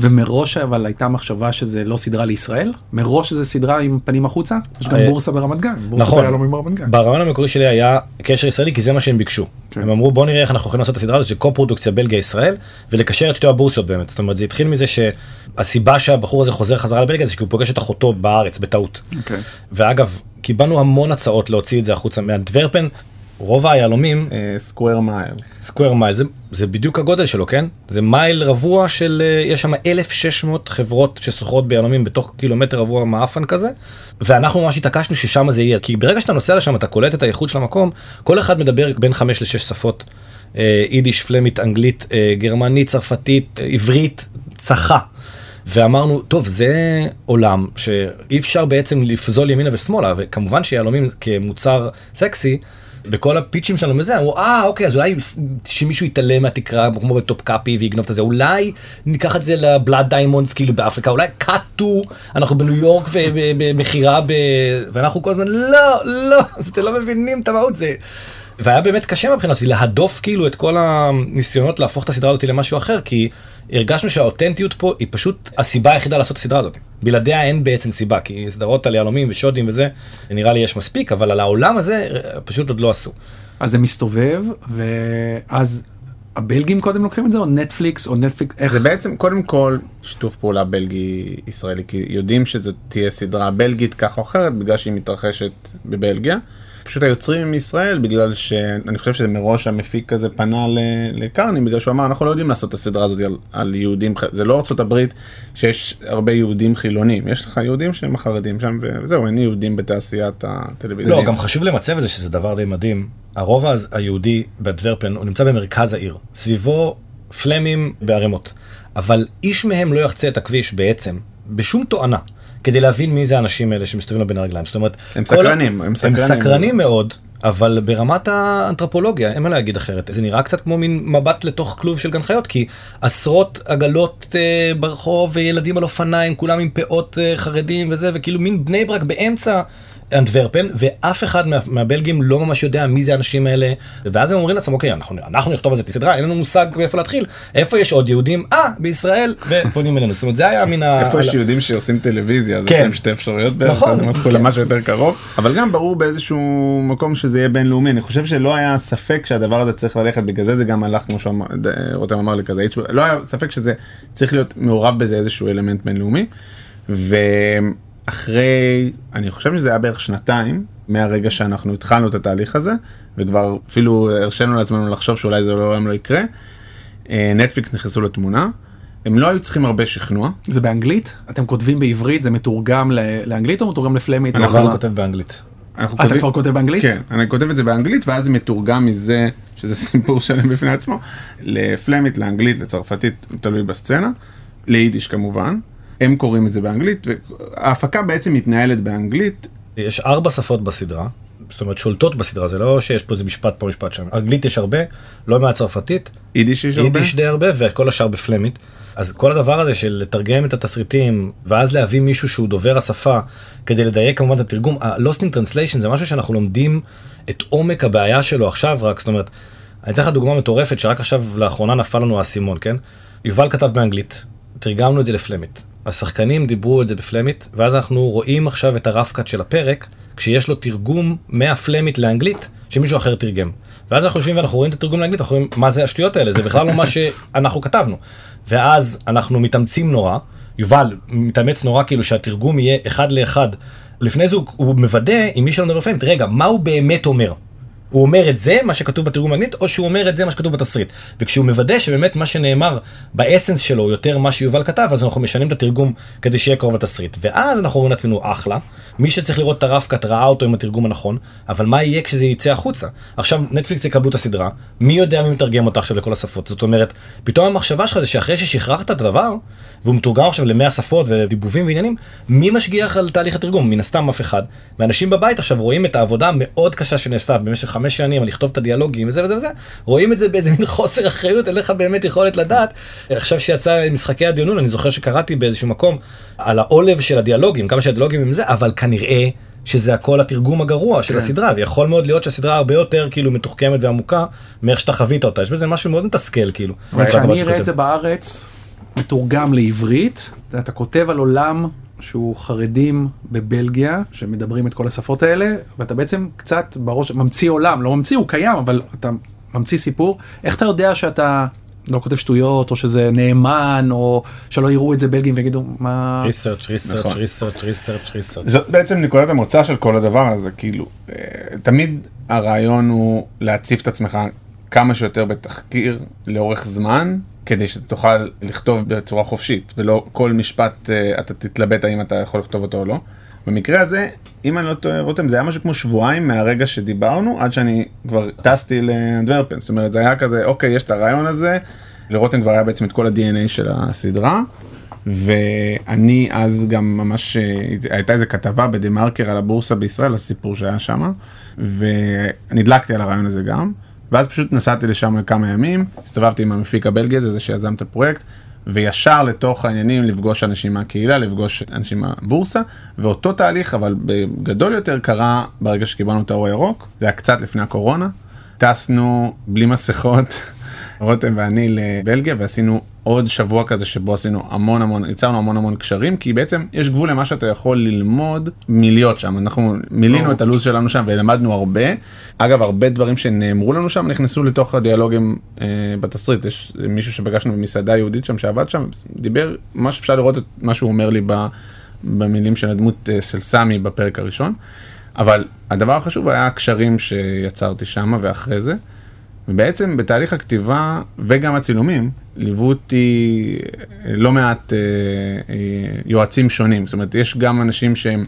ומראש אבל הייתה מחשבה שזה לא סדרה לישראל מראש זה סדרה עם פנים החוצה יש גם אה, בורסה ברמת גן בורסת נכון. ברמת גן. ברעיון המקורי שלי היה קשר ישראלי כי זה מה שהם ביקשו. כן. הם אמרו בוא נראה איך אנחנו יכולים לעשות את הסדרה הזאת של קו-פרודוקציה בלגיה ישראל ולקשר את שתי הבורסיות באמת. זאת אומרת זה התחיל מזה שהסיבה שהבחור הזה חוזר חזרה לבלגיה זה כי הוא פוגש את אחותו בארץ בטעות. אוקיי. ואגב קיבלנו המון הצעות להוציא את זה החוצה מאנטוורפן. רוב היהלומים square mile. square mile זה, בדיוק הגודל שלו כן זה מייל רבוע של אה, יש שם 1600 חברות שסוחרות ביהלומים בתוך קילומטר רבוע מעפן כזה ואנחנו ממש התעקשנו ששם זה יהיה כי ברגע שאתה נוסע לשם אתה קולט את האיכות של המקום כל אחד מדבר בין 5 ל-6 שפות אה, יידיש פלמית אנגלית אה, גרמנית צרפתית אה, עברית צחה. ואמרנו טוב זה עולם שאי אפשר בעצם לפזול ימינה ושמאלה וכמובן שיהלומים כמוצר סקסי בכל הפיצ'ים שלנו מזה אמרו אה אוקיי אז אולי שמישהו ישתלשל מהתקרה כמו בטופקאפי ויגנוב את זה אולי ניקח את זה ל Blood Diamonds כאילו באפריקה אולי קאטו אנחנו בניו יורק ובמכירה ב... ואנחנו כל הזמן לא לא אז אתם לא מבינים את המהות זה. והיה באמת קשה מבחינתי להדוף כאילו את כל הניסיונות להפוך את הסדרה הזאת למשהו אחר כי הרגשנו שהאותנטיות פה היא פשוט הסיבה היחידה לעשות את הסדרה הזאת. בלעדיה אין בעצם סיבה כי סדרות על יהלומים ושודים וזה נראה לי יש מספיק אבל על העולם הזה אה, פשוט עוד לא עשו. אז זה מסתובב ואז הבלגים קודם לוקחים את זה או נטפליקס או נטפליקס איך זה בעצם קודם כל שיתוף פעולה בלגי ישראלי כי יודעים שזאת תהיה סדרה בלגית כך או אחרת בגלל שהיא מתרחשת בבלגיה. פשוט היוצרים מישראל בגלל שאני חושב שמראש המפיק הזה פנה לקרני בגלל שהוא אמר אנחנו לא יודעים לעשות את הסדרה הזאת על, על יהודים זה לא הברית שיש הרבה יהודים חילונים יש לך יהודים שהם החרדים שם וזהו אין יהודים בתעשיית הטלוויזיה. לא, גם חשוב למצב את זה שזה דבר די מדהים. הרובע היהודי באדוורפן הוא נמצא במרכז העיר. סביבו פלמים בערימות. אבל איש מהם לא יחצה את הכביש בעצם, בשום תואנה. כדי להבין מי זה האנשים האלה שמסתובבים לו בין הרגליים. זאת אומרת, הם סקרנים, הם הם סקרנים. סקרנים מאוד, אבל ברמת האנתרופולוגיה, אין מה להגיד אחרת. זה נראה קצת כמו מין מבט לתוך כלוב של גן חיות, כי עשרות עגלות אה, ברחוב וילדים על אופניים, כולם עם פאות אה, חרדים וזה, וכאילו מין בני ברק באמצע. אנטוורפן, ואף אחד מה, מהבלגים לא ממש יודע מי זה האנשים האלה, ואז הם אומרים לעצמם, אוקיי, אנחנו, אנחנו נכתוב על זה סדרה, אין לנו מושג מאיפה להתחיל, איפה יש עוד יהודים? אה, בישראל, ופונים אלינו, זאת אומרת, זה היה מן ה... איפה יש יהודים שעושים טלוויזיה אז יש כן. להם שתי אפשרויות בערך, נכון. אז הם הלכו למשהו יותר קרוב אבל גם ברור באיזשהו מקום שזה יהיה בינלאומי אני חושב שלא היה ספק שהדבר הזה צריך ללכת בגלל זה זה גם הלך כמו שרותם אמר לי כזה לא היה ספק שזה צריך להיות מעורב בזה איזשהו אלמנט בינלאומי. ואחרי אני חושב שזה היה בערך שנתיים מהרגע שאנחנו התחלנו את התהליך הזה וכבר אפילו הרשינו לעצמנו לחשוב שאולי זה לעולם לא יקרה. אה, נטפליקס נכנסו לתמונה. הם לא היו צריכים הרבה שכנוע, זה באנגלית אתם כותבים בעברית זה מתורגם לאנגלית או מתורגם לפלמית? אנחנו לא? כותב באנגלית. אנחנו אתה כבר כותב באנגלית? כן, אני כותב את זה באנגלית ואז זה מתורגם מזה, שזה סיפור שלם בפני עצמו, לפלמית, לאנגלית, לצרפתית, תלוי בסצנה, ליידיש כמובן. הם קוראים את זה באנגלית, וההפקה בעצם מתנהלת באנגלית. יש ארבע שפות בסדרה, זאת אומרת שולטות בסדרה, זה לא שיש פה איזה משפט פה משפט שם. אנגלית יש הרבה, לא מעט צרפתית, יידיש יש הרבה. יידיש די הרבה וכל השאר בפלמית. אז כל הדבר הזה של לתרגם את התסריטים ואז להביא מישהו שהוא דובר השפה כדי לדייק כמובן את התרגום, ה-Lost in Translation זה משהו שאנחנו לומדים את עומק הבעיה שלו עכשיו רק, זאת אומרת, אני אתן לך דוגמה מטורפת שרק עכשיו לאחרונה נפל לנו האסימון, כן? יובל כתב באנגלית, תרגמנו את זה לפלמית. השחקנים דיברו את זה בפלמית, ואז אנחנו רואים עכשיו את הרף-קאט של הפרק, כשיש לו תרגום מהפלמית לאנגלית, שמישהו אחר תרגם. ואז אנחנו יושבים ואנחנו רואים את התרגום לאנגלית, אנחנו רואים מה זה השטויות האלה, זה בכלל לא מה שאנחנו כתבנו. ואז אנחנו מתאמצים נורא, יובל מתאמץ נורא כאילו שהתרגום יהיה אחד לאחד. לפני זה הוא, הוא מוודא עם מי שלא מדבר בפלמית, רגע, מה הוא באמת אומר? הוא אומר את זה, מה שכתוב בתרגום האנגלית, או שהוא אומר את זה, מה שכתוב בתסריט. וכשהוא מוודא שבאמת מה שנאמר באסנס שלו יותר מה שיובל כתב, אז אנחנו משנים את התרגום כדי שיהיה קרוב לתסריט. ואז אנחנו אומרים לעצמנו, אחלה, מי שצריך לראות את הרב-קאט ראה אותו עם התרגום הנכון, אבל מה יהיה כשזה יצא החוצה? עכשיו נטפליקס יקבלו את הסדרה, מי יודע מי מתרגם אותה עכשיו לכל השפות? זאת אומרת, פתאום המחשבה שלך זה שאחרי ששחררת את הדבר, והוא מתורגם עכשיו למאה שפות ודיבובים ועניינים, מי משגיח על תהליך התרגום? מן הסתם אף אחד. ואנשים בבית עכשיו רואים את העבודה המאוד קשה שנעשתה במשך חמש שנים על לכתוב את הדיאלוגים וזה וזה וזה, רואים את זה באיזה מין חוסר אחריות, אין לך באמת יכולת לדעת. עכשיו שיצא משחקי הדיונון, אני זוכר שקראתי באיזשהו מקום על העולב של הדיאלוגים, כמה שהדיאלוגים הם זה, אבל כנראה שזה הכל התרגום הגרוע של כן. הסדרה, ויכול מאוד להיות שהסדרה הרבה יותר כאילו מתוחכמת ועמוקה מאיך שאתה חווית אותה, יש בזה משהו מאוד מתסכל כאילו. מבחינת כשאני אראה את זה. בארץ מתורגם לעברית, אתה כותב על עולם שהוא חרדים בבלגיה, שמדברים את כל השפות האלה, ואתה בעצם קצת בראש, ממציא עולם, לא ממציא, הוא קיים, אבל אתה ממציא סיפור. איך אתה יודע שאתה לא כותב שטויות, או שזה נאמן, או שלא יראו את זה בלגים ויגידו, מה... ריסרצ' ריסרצ'. ריסרצ' ריסרצ' ריסרצ'. זאת בעצם נקודת המוצא של כל הדבר הזה, כאילו, אה, תמיד הרעיון הוא להציף את עצמך כמה שיותר בתחקיר לאורך זמן, כדי שתוכל לכתוב בצורה חופשית, ולא כל משפט אה, אתה תתלבט האם אתה יכול לכתוב אותו או לא. במקרה הזה, אם אני לא טועה, רותם, זה היה משהו כמו שבועיים מהרגע שדיברנו, עד שאני כבר טסתי לאנדוורפן. זאת אומרת, זה היה כזה, אוקיי, יש את הרעיון הזה, לרותם כבר היה בעצם את כל ה-DNA של הסדרה. ואני אז גם ממש, אה, הייתה איזה כתבה בדה מרקר על הבורסה בישראל, הסיפור שהיה שם, ונדלקתי על הרעיון הזה גם, ואז פשוט נסעתי לשם לכמה ימים, הסתובבתי עם המפיק הבלגי הזה, זה שיזם את הפרויקט, וישר לתוך העניינים לפגוש אנשים מהקהילה, לפגוש אנשים מהבורסה, ואותו תהליך, אבל בגדול יותר, קרה ברגע שקיבלנו את האור הירוק, זה היה קצת לפני הקורונה, טסנו בלי מסכות, רותם ואני לבלגיה, ועשינו עוד שבוע כזה שבו עשינו המון המון, יצרנו המון המון קשרים, כי בעצם יש גבול למה שאתה יכול ללמוד מלהיות שם. אנחנו מילינו את הלו"ז שלנו שם ולמדנו הרבה. אגב, הרבה דברים שנאמרו לנו שם נכנסו לתוך הדיאלוגים אה, בתסריט. יש מישהו שפגשנו במסעדה יהודית שם שעבד שם, דיבר, ממש אפשר לראות את מה שהוא אומר לי ב, במילים של הדמות אה, של סמי בפרק הראשון. אבל הדבר החשוב היה הקשרים שיצרתי שם ואחרי זה. ובעצם בתהליך הכתיבה וגם הצילומים ליוו אותי לא מעט אה, אה, יועצים שונים. זאת אומרת, יש גם אנשים שהם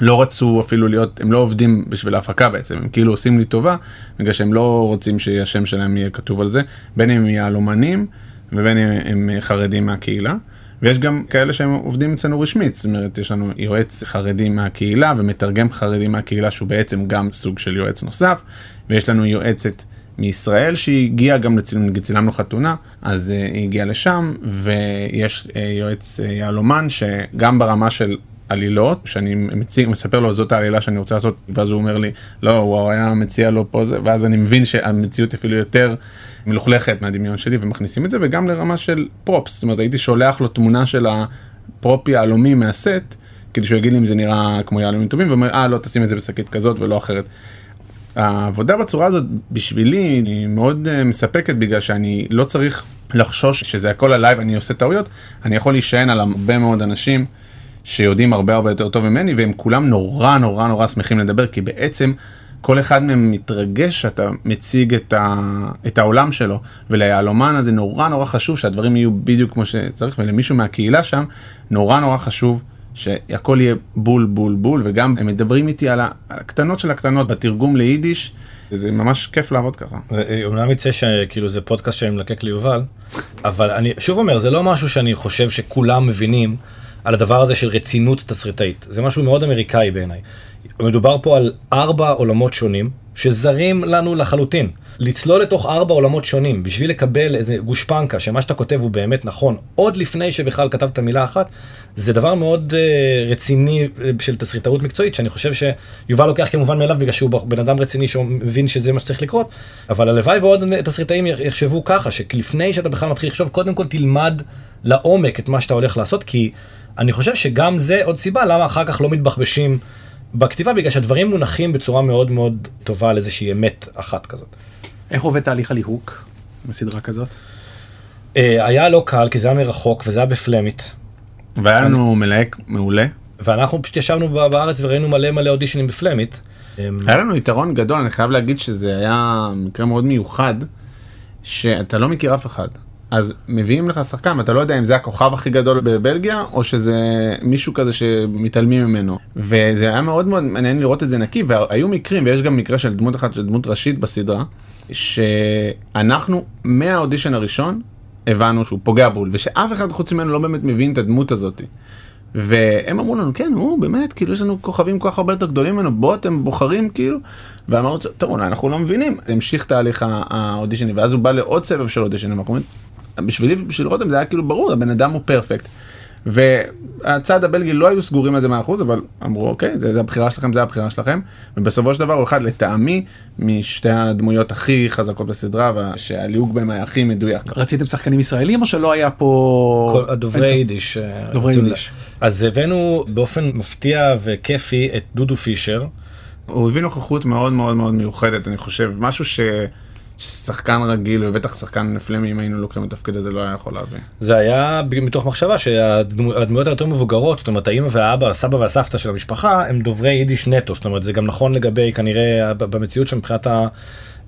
לא רצו אפילו להיות, הם לא עובדים בשביל ההפקה בעצם, הם כאילו עושים לי טובה, בגלל שהם לא רוצים שהשם שלהם יהיה כתוב על זה, בין אם הם יהלומנים ובין אם הם חרדים מהקהילה. ויש גם כאלה שהם עובדים אצלנו רשמית, זאת אומרת, יש לנו יועץ חרדי מהקהילה ומתרגם חרדי מהקהילה שהוא בעצם גם סוג של יועץ נוסף, ויש לנו יועצת מישראל שהגיעה גם נגיד צילמנו חתונה, אז uh, היא הגיעה לשם, ויש uh, יועץ uh, יהלומן שגם ברמה של עלילות, שאני מציג, מספר לו זאת העלילה שאני רוצה לעשות, ואז הוא אומר לי, לא, הוא היה מציע לו פה זה, ואז אני מבין שהמציאות אפילו יותר מלוכלכת מהדמיון שלי, ומכניסים את זה, וגם לרמה של פרופס, זאת אומרת, הייתי שולח לו תמונה של הפרופ יהלומי מהסט, כדי שהוא יגיד לי אם זה נראה כמו יהלומים טובים, ואומר, אה, לא, תשים את זה בשקית כזאת ולא אחרת. העבודה בצורה הזאת בשבילי היא מאוד uh, מספקת בגלל שאני לא צריך לחשוש שזה הכל עליי ואני עושה טעויות, אני יכול להישען על הרבה מאוד אנשים שיודעים הרבה הרבה יותר טוב ממני והם כולם נורא נורא נורא שמחים לדבר כי בעצם כל אחד מהם מתרגש שאתה מציג את, ה, את העולם שלו. וליהלומן הזה נורא נורא חשוב שהדברים יהיו בדיוק כמו שצריך ולמישהו מהקהילה שם נורא נורא חשוב שהכל יהיה בול בול בול וגם הם מדברים איתי על הקטנות של הקטנות בתרגום ליידיש. זה ממש כיף לעבוד ככה. אה, אומנם יצא שכאילו זה פודקאסט שאני מלקק ליובל, אבל אני שוב אומר זה לא משהו שאני חושב שכולם מבינים על הדבר הזה של רצינות תסריטאית זה משהו מאוד אמריקאי בעיניי. מדובר פה על ארבע עולמות שונים שזרים לנו לחלוטין. לצלול לתוך ארבע עולמות שונים בשביל לקבל איזה גושפנקה שמה שאתה כותב הוא באמת נכון עוד לפני שבכלל כתבת מילה אחת זה דבר מאוד uh, רציני אה, של תסריטאות מקצועית שאני חושב שיובל לוקח כמובן מאליו בגלל שהוא בן אדם רציני שמבין שזה מה שצריך לקרות אבל הלוואי ועוד תסריטאים יחשבו ככה שלפני שאתה בכלל מתחיל לחשוב קודם כל תלמד לעומק את מה שאתה הולך לעשות כי אני חושב שגם זה עוד סיבה למה אחר כך לא מתבחבשים בכתיבה בגלל שהדברים מונחים בצורה מאוד מאוד טובה על איזושהי אמת אחת כזאת. איך עובד תהליך הליהוק בסדרה כזאת? אה, היה לא קל כי זה היה מרחוק וזה היה בפלמית. והיה לנו מלהק מעולה. ואנחנו פשוט ישבנו בארץ וראינו מלא מלא אודישנים בפלמית. היה לנו יתרון גדול, אני חייב להגיד שזה היה מקרה מאוד מיוחד, שאתה לא מכיר אף אחד. אז מביאים לך שחקן ואתה לא יודע אם זה הכוכב הכי גדול בבלגיה או שזה מישהו כזה שמתעלמים ממנו וזה היה מאוד מאוד מעניין לראות את זה נקי והיו מקרים ויש גם מקרה של דמות אחת של דמות ראשית בסדרה שאנחנו מהאודישן הראשון הבנו שהוא פוגע בול ושאף אחד חוץ ממנו לא באמת מבין את הדמות הזאת. והם אמרו לנו כן הוא באמת כאילו יש לנו כוכבים כל כך הרבה יותר גדולים ממנו בוא אתם בוחרים כאילו. ואמרנו טוב אולי אנחנו לא מבינים המשיך תהליך האודישנים ואז הוא בא לעוד סבב של אודישנים. בשבילי ובשביל רותם זה היה כאילו ברור הבן אדם הוא פרפקט. והצד הבלגי לא היו סגורים על זה 100% אבל אמרו אוקיי זה, זה הבחירה שלכם זה הבחירה שלכם ובסופו של דבר הוא אחד לטעמי משתי הדמויות הכי חזקות בסדרה ושהליהוק בהם היה הכי מדויק. רציתם שחקנים ישראלים או שלא היה פה דוברי יידיש אה, דוברי יידיש אז הבאנו באופן מפתיע וכיפי את דודו פישר. הוא הביא נוכחות מאוד מאוד מאוד מיוחדת אני חושב משהו ש... ששחקן רגיל ובטח שחקן פלמי אם היינו לוקחים את התפקיד הזה לא היה יכול להביא. זה היה מתוך מחשבה שהדמויות היותר מבוגרות זאת אומרת האמא והאבא הסבא והסבתא של המשפחה הם דוברי יידיש נטו זאת אומרת זה גם נכון לגבי כנראה במציאות שם מבחינת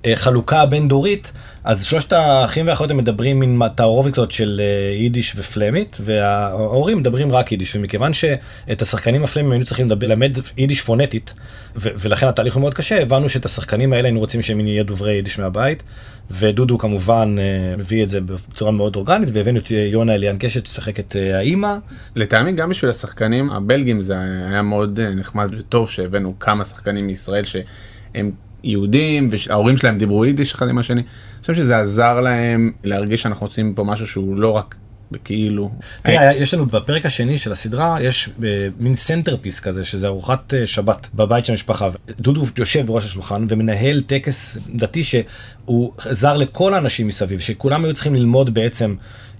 החלוקה הבין דורית אז שלושת האחים והאחיות הם מדברים מין תערובת כזאת של אה, יידיש ופלמית וההורים מדברים רק יידיש ומכיוון שאת השחקנים הפלמים היינו צריכים ללמד יידיש פונטית ולכן התהליך הוא מאוד קשה הבנו שאת השחקנים האלה היינו רוצים שהם יהיו דוברי יידיש מהבית ודודו כמובן אה, מביא את זה בצורה מאוד אורגנית והבאנו את יונה אליאן קשת ששחק את אה, האימא. לטעמי גם בשביל השחקנים הבלגים זה היה מאוד נחמד וטוב שהבאנו כמה שחקנים מישראל שהם יהודים וההורים שלהם דיברו יידיש אחד עם השני. אני חושב שזה עזר להם להרגיש שאנחנו רוצים פה משהו שהוא לא רק בכאילו. תראה, יש לנו בפרק השני של הסדרה יש אה, מין centerpiece כזה שזה ארוחת אה, שבת בבית של המשפחה. דודו יושב בראש השולחן ומנהל טקס דתי שהוא זר לכל האנשים מסביב שכולם היו צריכים ללמוד בעצם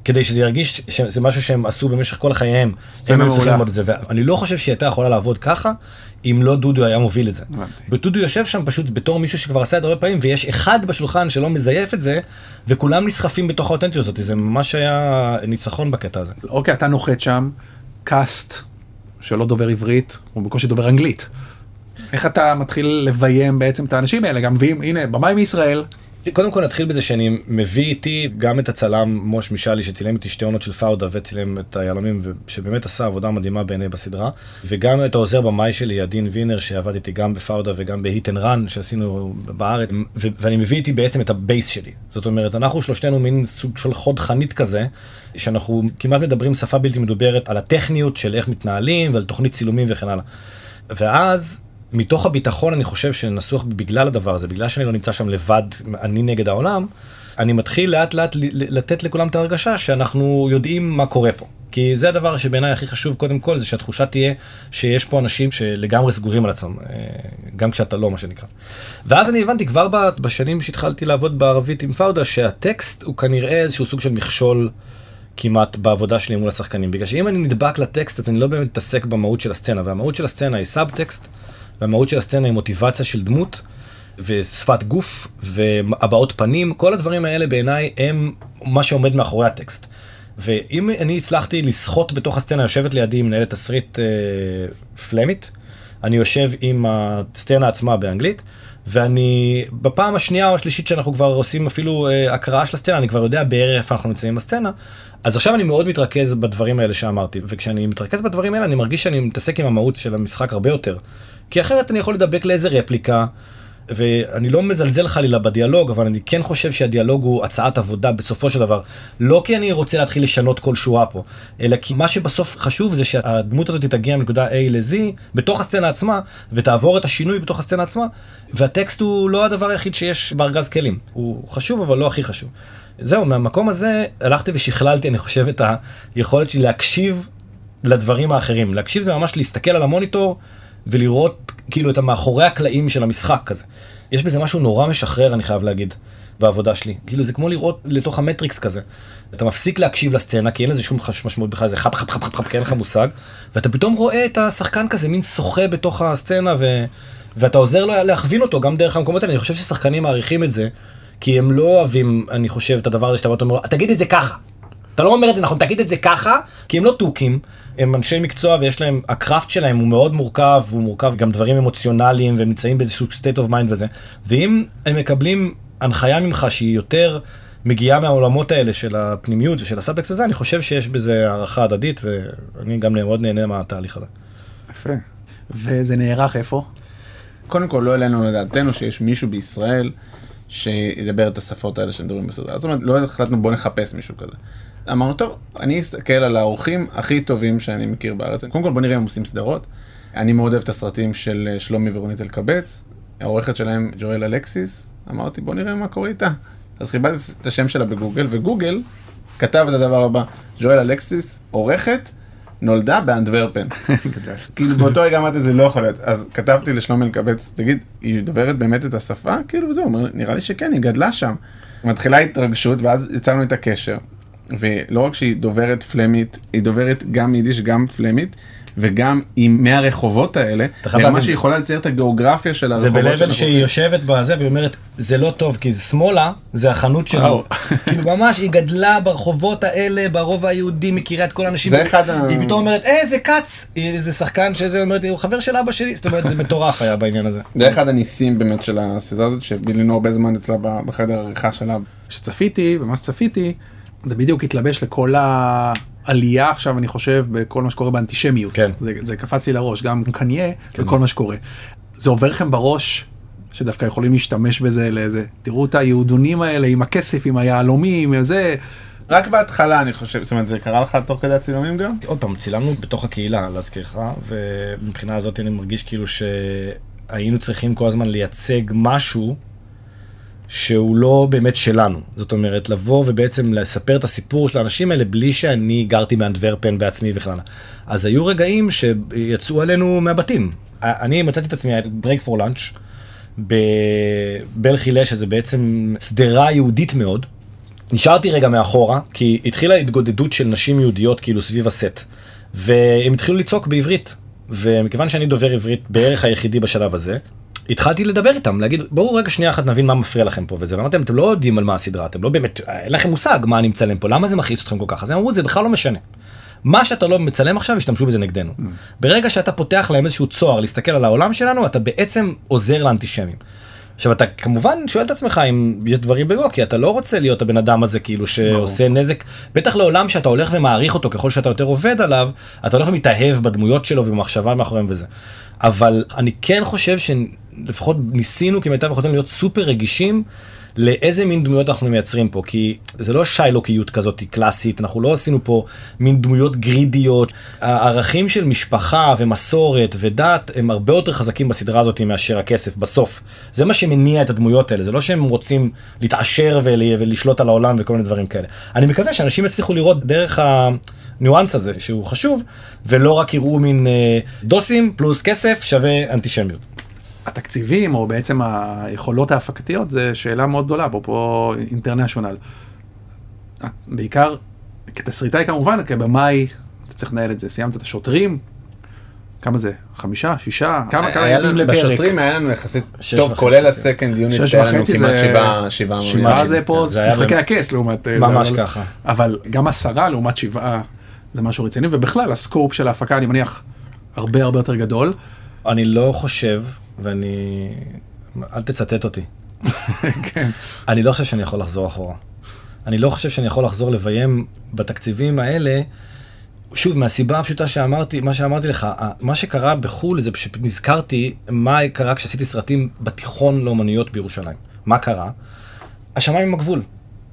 כדי שזה ירגיש שזה משהו שהם עשו במשך כל חייהם. סצנה הם היו צריכים מעולה. ללמוד את זה, ואני לא חושב שהיא הייתה יכולה לעבוד ככה, אם לא דודו היה מוביל את זה. ודודו יושב שם פשוט בתור מישהו שכבר עשה את זה הרבה פעמים, ויש אחד בשולחן שלא מזייף את זה, וכולם נסחפים בתוך האותנטיות הזאת, זה ממש היה ניצחון בקטע הזה. אוקיי, אתה נוחת שם, קאסט שלא דובר עברית, הוא בקושי דובר אנגלית. איך אתה מתחיל לביים בעצם את האנשים האלה? גם מביאים, הנה, במאי מישראל, קודם כל נתחיל בזה שאני מביא איתי גם את הצלם מוש משאלי שצילם איתי שתי עונות של פאודה וצילם את היהלומים שבאמת עשה עבודה מדהימה בעיניי בסדרה. וגם את העוזר במאי שלי עדין וינר שעבד איתי גם בפאודה וגם ב Hit and Run שעשינו בארץ. ו- ואני מביא איתי בעצם את ה base שלי. זאת אומרת אנחנו שלושתנו מין סוג של חוד חנית כזה שאנחנו כמעט מדברים שפה בלתי מדוברת על הטכניות של איך מתנהלים ועל תוכנית צילומים וכן הלאה. ואז מתוך הביטחון אני חושב שנסוך בגלל הדבר הזה, בגלל שאני לא נמצא שם לבד, אני נגד העולם, אני מתחיל לאט לאט לתת לכולם את ההרגשה שאנחנו יודעים מה קורה פה. כי זה הדבר שבעיניי הכי חשוב קודם כל, זה שהתחושה תהיה שיש פה אנשים שלגמרי סגורים על עצמם, אה, גם כשאתה לא מה שנקרא. ואז אני הבנתי כבר בשנים שהתחלתי לעבוד בערבית עם פאודה, שהטקסט הוא כנראה איזשהו סוג של מכשול. כמעט בעבודה שלי מול השחקנים בגלל שאם אני נדבק לטקסט אז אני לא באמת מתעסק במהות של הסצנה והמהות של הסצנה היא סאב טקסט והמהות של הסצנה היא מוטיבציה של דמות ושפת גוף והבעות פנים כל הדברים האלה בעיניי הם מה שעומד מאחורי הטקסט. ואם אני הצלחתי לסחוט בתוך הסצנה יושבת לידי מנהלת תסריט אה, פלמית אני יושב עם הסצנה עצמה באנגלית ואני בפעם השנייה או השלישית שאנחנו כבר עושים אפילו אה, הקראה של הסצנה אני כבר יודע בערך איפה אנחנו נמצאים בסצנה אז עכשיו אני מאוד מתרכז בדברים האלה שאמרתי וכשאני מתרכז בדברים האלה אני מרגיש שאני מתעסק עם המהות של המשחק הרבה יותר כי אחרת אני יכול לדבק לאיזה רפליקה ואני לא מזלזל חלילה בדיאלוג אבל אני כן חושב שהדיאלוג הוא הצעת עבודה בסופו של דבר. לא כי אני רוצה להתחיל לשנות כל שורה פה אלא כי מה שבסוף חשוב זה שהדמות הזאת תגיע מנקודה A ל-Z בתוך הסצנה עצמה ותעבור את השינוי בתוך הסצנה עצמה והטקסט הוא לא הדבר היחיד שיש בארגז כלים. הוא חשוב אבל לא הכי חשוב. זהו מהמקום הזה הלכתי ושכללתי אני חושב את היכולת שלי להקשיב לדברים האחרים. להקשיב זה ממש להסתכל על המוניטור ולראות כאילו את המאחורי הקלעים של המשחק כזה. יש בזה משהו נורא משחרר אני חייב להגיד בעבודה שלי כאילו זה כמו לראות לתוך המטריקס כזה. אתה מפסיק להקשיב לסצנה כי אין לזה שום משמעות בכלל זה חפ חפ חפ חפ חפ כי אין לך מושג ואתה פתאום רואה את השחקן כזה מין שוחה בתוך הסצנה ו... ואתה עוזר לו להכווין אותו גם דרך המקומות האלה אני חושב ששחקנים מעריכים את זה כי הם לא אוהבים אני חושב את הדבר הזה שאתה בא ואומר תגיד את זה ככה. אתה לא אומר את זה נכון, תגיד את זה ככה, כי הם לא תוכים, הם אנשי מקצוע ויש להם, הקראפט שלהם הוא מאוד מורכב, הוא מורכב גם דברים אמוציונליים והם נמצאים באיזשהו state of mind וזה, ואם הם מקבלים הנחיה ממך שהיא יותר מגיעה מהעולמות האלה של הפנימיות ושל הסאבטקסט וזה, אני חושב שיש בזה הערכה הדדית ואני גם מאוד נהנה מהתהליך הזה. יפה. וזה נערך איפה? קודם כל לא העלינו לדעתנו שיש מישהו בישראל שידבר את השפות האלה שמדברים בסדרה. זאת אומרת, לא החלטנו בוא נחפש מישהו כזה. אמרנו, טוב, אני אסתכל על האורחים הכי טובים שאני מכיר בארץ. קודם כל בוא נראה אם הם עושים סדרות. אני מאוד אוהב את הסרטים של אה, שלומי ורונית אלקבץ. העורכת שלהם ג'ואל אלקסיס. אמרתי, בוא נראה מה קורה איתה. אז חיפשתי את השם שלה בגוגל, וגוגל כתב את הדבר הבא, ג'ואל אלקסיס, עורכת, נולדה באנדוורפן. כאילו באותו רגע אמרתי זה לא יכול להיות אז כתבתי לשלומי אלקבץ תגיד היא דוברת באמת את השפה כאילו אומר, נראה לי שכן היא גדלה שם. מתחילה התרגשות ואז יצרנו את הקשר. ולא רק שהיא דוברת פלמית היא דוברת גם יידיש גם פלמית וגם היא מהרחובות האלה ברמה. שהיא יכולה לצייר את הגיאוגרפיה של זה הרחובות ב-level שאנחנו שהיא. יושבת בזה והיא אומרת זה לא טוב כי שמאלה זה החנות. וואו. כאילו ממש היא גדלה ברחובות האלה ברובע היהודי מכירה את כל האנשים. זה אחד ה- היא פתאום אומרת אה זה כץ זה שחקן שזה אומרת הוא חבר של אבא שלי זאת אומרת זה מטורף היה בעניין הזה. זה אחד הניסים באמת של הסדרה הזאת שבילינו הרבה זמן אצלה בחדר העריכה שלה. כשצפיתי, ומה שצפיתי, זה בדיוק התלבש לכל העלייה עכשיו, אני חושב, בכל מה שקורה באנטישמיות. כן. זה, זה קפץ לי לראש, גם קניה וכל מה שקורה. זה עובר לכם בראש, שדווקא יכולים להשתמש בזה לאיזה, תראו את היהודונים האלה עם הכסף, עם היהלומים, עם זה. רק בהתחלה אני חושב, זאת אומרת זה קרה לך תוך כדי הצילומים גם? עוד פעם צילמנו בתוך הקהילה להזכירך ומבחינה הזאת אני מרגיש כאילו שהיינו צריכים כל הזמן לייצג משהו שהוא לא באמת שלנו. זאת אומרת, לבוא ובעצם לספר את הסיפור של האנשים האלה בלי שאני גרתי באנטוורפן בעצמי וכן הלאה. אז היו רגעים שיצאו עלינו מהבתים. אני מצאתי את עצמי, break for lunch, בבלחילה, שזה בעצם שדרה יהודית מאוד. נשארתי רגע מאחורה, כי התחילה התגודדות של נשים יהודיות כאילו סביב הסט. והם התחילו לצעוק בעברית, ומכיוון שאני דובר עברית בערך היחידי בשלב הזה, התחלתי לדבר איתם, להגיד בואו רגע שנייה אחת נבין מה מפריע לכם פה וזה, ואמרתם אתם לא יודעים על מה הסדרה, אתם לא באמת, אין לכם מושג מה אני מצלם פה, למה זה מכעיס אתכם כל כך, אז הם אמרו זה בכלל לא משנה. מה שאתה לא מצלם עכשיו ישתמשו בזה נגדנו. Mm. ברגע שאתה פותח להם איזשהו צוהר להסתכל על העולם שלנו, אתה בעצם עוזר לאנטישמים. עכשיו אתה כמובן שואל את עצמך אם יש דברים בגו, כי אתה לא רוצה להיות הבן אדם הזה כאילו שעושה נזק, בטח לעולם שאתה הולך ומעריך אותו ככל שאתה יותר עובד עליו, אתה הולך ומתאהב בדמויות שלו ובמחשבה מאחוריהם וזה. אבל אני כן חושב שלפחות ניסינו כמיטב יכולתנו להיות סופר רגישים לאיזה מין דמויות אנחנו מייצרים פה, כי זה לא שיילוקיות כזאת קלאסית, אנחנו לא עשינו פה מין דמויות גרידיות. הערכים של משפחה ומסורת ודת הם הרבה יותר חזקים בסדרה הזאת מאשר הכסף בסוף. זה מה שמניע את הדמויות האלה, זה לא שהם רוצים להתעשר ול, ולשלוט על העולם וכל מיני דברים כאלה. אני מקווה שאנשים יצליחו לראות דרך הניואנס הזה שהוא חשוב, ולא רק יראו מין אה, דוסים פלוס כסף שווה אנטישמיות. התקציבים, או בעצם היכולות ההפקתיות, זה שאלה מאוד גדולה, אפרופו אינטרנשיונל. בעיקר, כתסריטאי כמובן, כבמאי, אתה צריך לנהל את זה. סיימת את השוטרים, כמה זה? חמישה? שישה? כמה, כמה היה ימים לנו- לפרק? בשוטרים היה לנו יחסית טוב, וחצי, כולל כן. הסקנד יוניט, שש היה לנו כמעט זה- שבעה, שבעה שבעה. זה פה, זה היה משחקי הכס לעומת... אה, ממש ככה. אבל גם עשרה לעומת שבעה, זה משהו רציני, ובכלל הסקופ של ההפקה, אני מניח, הרבה הרבה יותר גדול. אני לא חושב, ואני... אל תצטט אותי. כן. אני לא חושב שאני יכול לחזור אחורה. אני לא חושב שאני יכול לחזור לביים בתקציבים האלה. שוב, מהסיבה הפשוטה שאמרתי, מה שאמרתי לך, מה שקרה בחו"ל זה פשוט נזכרתי מה קרה כשעשיתי סרטים בתיכון לאומנויות בירושלים. מה קרה? השמיים עם הגבול.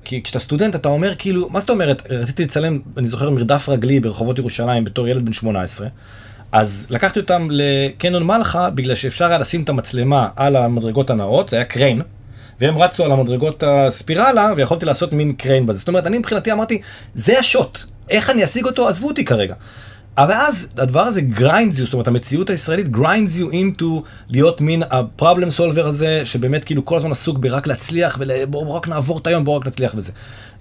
כי כשאתה סטודנט אתה אומר כאילו, מה זאת אומרת, רציתי לצלם, אני זוכר מרדף רגלי ברחובות ירושלים בתור ילד בן 18, אז לקחתי אותם לקניון מלחה בגלל שאפשר היה לשים את המצלמה על המדרגות הנאות, זה היה קריין, והם רצו על המדרגות הספירלה ויכולתי לעשות מין קריין בזה. זאת אומרת, אני מבחינתי אמרתי, זה השוט, איך אני אשיג אותו? עזבו אותי כרגע. אבל אז הדבר הזה grinds you, זאת אומרת המציאות הישראלית grinds you into להיות מין ה-problem solver הזה, שבאמת כאילו כל הזמן עסוק ברק להצליח ובואו רק נעבור את היום, בואו רק נצליח וזה.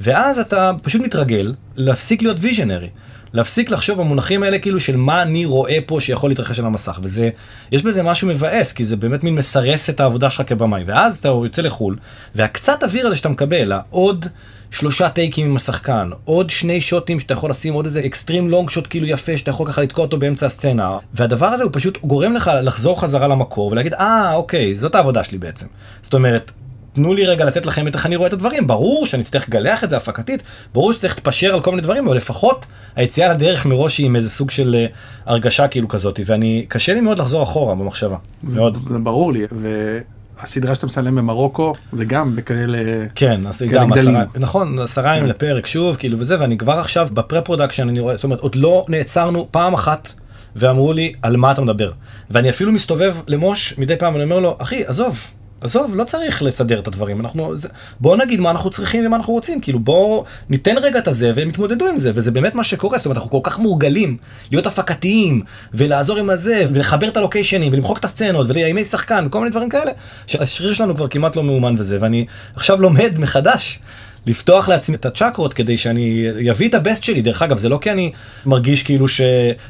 ואז אתה פשוט מתרגל להפסיק להיות visionary. להפסיק לחשוב במונחים האלה כאילו של מה אני רואה פה שיכול להתרחש על המסך וזה יש בזה משהו מבאס כי זה באמת מין מסרס את העבודה שלך כבמאי. ואז אתה יוצא לחו"ל והקצת אוויר הזה שאתה מקבל העוד שלושה טייקים עם השחקן עוד שני שוטים שאתה יכול לשים עוד איזה אקסטרים לונג שוט כאילו יפה שאתה יכול ככה לתקוע אותו באמצע הסצנה והדבר הזה הוא פשוט גורם לך לחזור חזרה למקור ולהגיד אה אוקיי זאת העבודה שלי בעצם. זאת אומרת תנו לי רגע לתת לכם את איך אני רואה את הדברים. ברור שאני אצטרך לגלח את זה הפקתית, ברור שצריך להתפשר על כל מיני דברים, אבל לפחות היציאה לדרך מראש היא עם איזה סוג של אה, הרגשה כאילו כזאת, ואני, קשה לי מאוד לחזור אחורה במחשבה. מאוד. זה ברור לי, והסדרה שאתה מצלם במרוקו, זה גם בכאלה... כן, אז גם. עשרה, נכון, עשרה ימים לפרק שוב, כאילו וזה, ואני כבר עכשיו ב pre-production, אני רואה, זאת אומרת, עוד לא נעצרנו פעם אחת, ואמרו לי, על מה אתה מדבר? ואני אפילו מסתובב למוש מדי פעם, אני אומר לו, אחי, עזוב. עזוב, לא צריך לסדר את הדברים, אנחנו, זה, בוא נגיד מה אנחנו צריכים ומה אנחנו רוצים, כאילו בוא ניתן רגע את הזה והם יתמודדו עם זה, וזה באמת מה שקורה, זאת אומרת אנחנו כל כך מורגלים להיות הפקתיים, ולעזור עם הזה, ולחבר את הלוקיישנים, ולמחוק את הסצנות, ולימי שחקן, וכל מיני דברים כאלה, שהשריר שלנו כבר כמעט לא מאומן וזה, ואני עכשיו לומד מחדש. לפתוח לעצמי את הצ'קרות כדי שאני אביא את הבסט שלי דרך אגב זה לא כי אני מרגיש כאילו ש...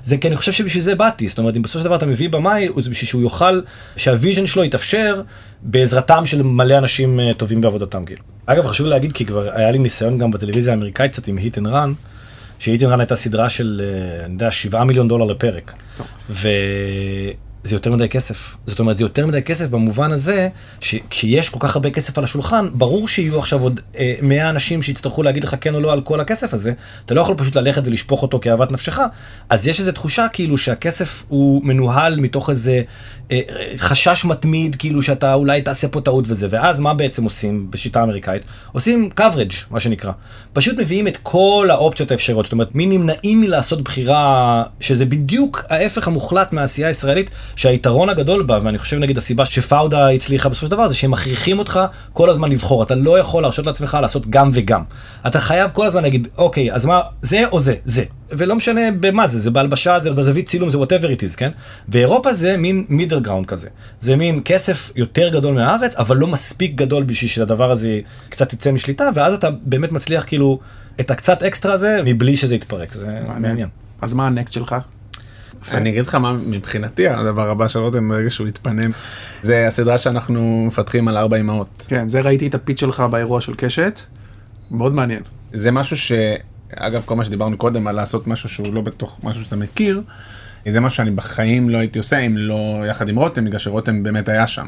זה כי אני חושב שבשביל זה באתי זאת אומרת אם בסופו של דבר אתה מביא במאי זה בשביל שהוא יוכל שה vision שלו יתאפשר בעזרתם של מלא אנשים אה, טובים בעבודתם כאילו. אגב חשוב להגיד כי כבר היה לי ניסיון גם בטלוויזיה האמריקאית קצת עם Hit and Run. ש Hit and Run הייתה סדרה של אה, אני יודע 7 מיליון דולר לפרק. וזה יותר מדי כסף. זאת אומרת, זה יותר מדי כסף במובן הזה, שכשיש כל כך הרבה כסף על השולחן, ברור שיהיו עכשיו עוד אה, 100 אנשים שיצטרכו להגיד לך כן או לא על כל הכסף הזה, אתה לא יכול פשוט ללכת ולשפוך אותו כאהבת נפשך, אז יש איזו תחושה כאילו שהכסף הוא מנוהל מתוך איזה אה, חשש מתמיד, כאילו שאתה אולי תעשה פה טעות וזה, ואז מה בעצם עושים בשיטה האמריקאית? עושים coverage, מה שנקרא. פשוט מביאים את כל האופציות האפשריות, זאת אומרת, מי נמנעים מלעשות בחירה, שזה בדיוק ההפך המוחלט מהעשייה הישראלית, שהיתרון הגדול בה, ואני חושב נגיד הסיבה שפאודה הצליחה בסופו של דבר, זה שהם מכריחים אותך כל הזמן לבחור, אתה לא יכול להרשות לעצמך לעשות גם וגם. אתה חייב כל הזמן להגיד, אוקיי, אז מה, זה או זה, זה. ולא משנה במה זה, זה בהלבשה, זה בזווית צילום, זה whatever it is, כן? ואירופה זה מין middle ground כזה. זה מין כסף יותר גדול מהארץ, אבל לא מספיק גדול בשביל שהדבר הזה קצת יצא משליטה, ואז אתה באמת מצליח כאילו את הקצת אקסטרה הזה, מבלי שזה יתפרק, זה מעניין. אז מה ה next שלך? אני אגיד לך מה מבחינתי הדבר הבא של רותם ברגע שהוא יתפנה זה הסדרה שאנחנו מפתחים על ארבע אמהות. כן, זה ראיתי את הפיץ שלך באירוע של קשת, מאוד מעניין. זה משהו שאגב כל מה שדיברנו קודם על לעשות משהו שהוא לא בתוך משהו שאתה מכיר. זה משהו שאני בחיים לא הייתי עושה אם לא יחד עם רותם בגלל שרותם באמת היה שם.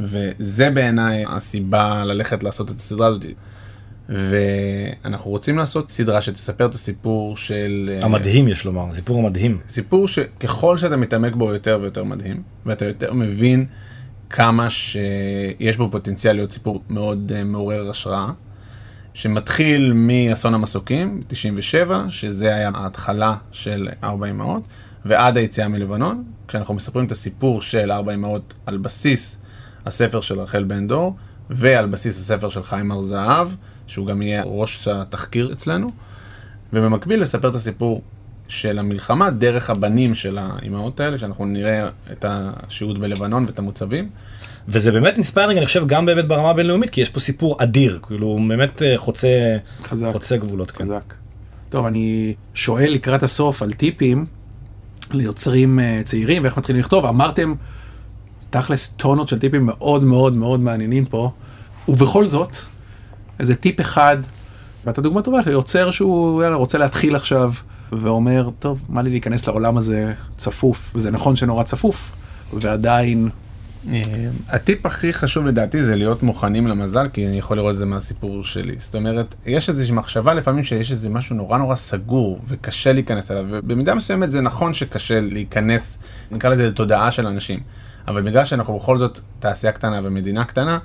וזה בעיניי הסיבה ללכת לעשות את הסדרה הזאת. ואנחנו רוצים לעשות סדרה שתספר את הסיפור של אה, המדהים יש לומר, סיפור המדהים. סיפור שככל שאתה מתעמק בו יותר ויותר מדהים ואתה יותר מבין כמה שיש בו פוטנציאל להיות סיפור מאוד uh, מעורר השראה. שמתחיל מאסון המסוקים 97 שזה היה ההתחלה של ארבע אמהות ועד היציאה מלבנון כשאנחנו מספרים את הסיפור של ארבע אמהות על בסיס הספר של רחל בן דור ועל בסיס הספר של חיים הר זהב שהוא גם יהיה ראש התחקיר אצלנו, ובמקביל לספר את הסיפור של המלחמה דרך הבנים של האימהות האלה, שאנחנו נראה את השהות בלבנון ואת המוצבים. וזה באמת inspiring אני חושב גם באמת ברמה הבינלאומית כי יש פה סיפור אדיר כאילו הוא באמת אה, חוצה חזק, חוצה גבולות כן. חזק. טוב אני שואל לקראת הסוף על טיפים ליוצרים אה, צעירים ואיך מתחילים לכתוב אמרתם תכלס טונות של טיפים מאוד מאוד מאוד מעניינים פה ובכל זאת איזה טיפ אחד, ואתה דוגמה טובה ליוצר שהוא יאללה, רוצה להתחיל עכשיו, ואומר, טוב, מה לי להיכנס לעולם הזה צפוף, וזה נכון שנורא צפוף, ועדיין... אה, הטיפ הכי חשוב לדעתי זה להיות מוכנים למזל, כי אני יכול לראות את זה מהסיפור שלי. זאת אומרת, יש איזושהי מחשבה לפעמים שיש איזה משהו נורא נורא סגור וקשה להיכנס אליו, ובמידה מסוימת זה נכון שקשה להיכנס, נקרא לזה לתודעה של אנשים, אבל בגלל שאנחנו בכל זאת תעשייה קטנה ומדינה קטנה,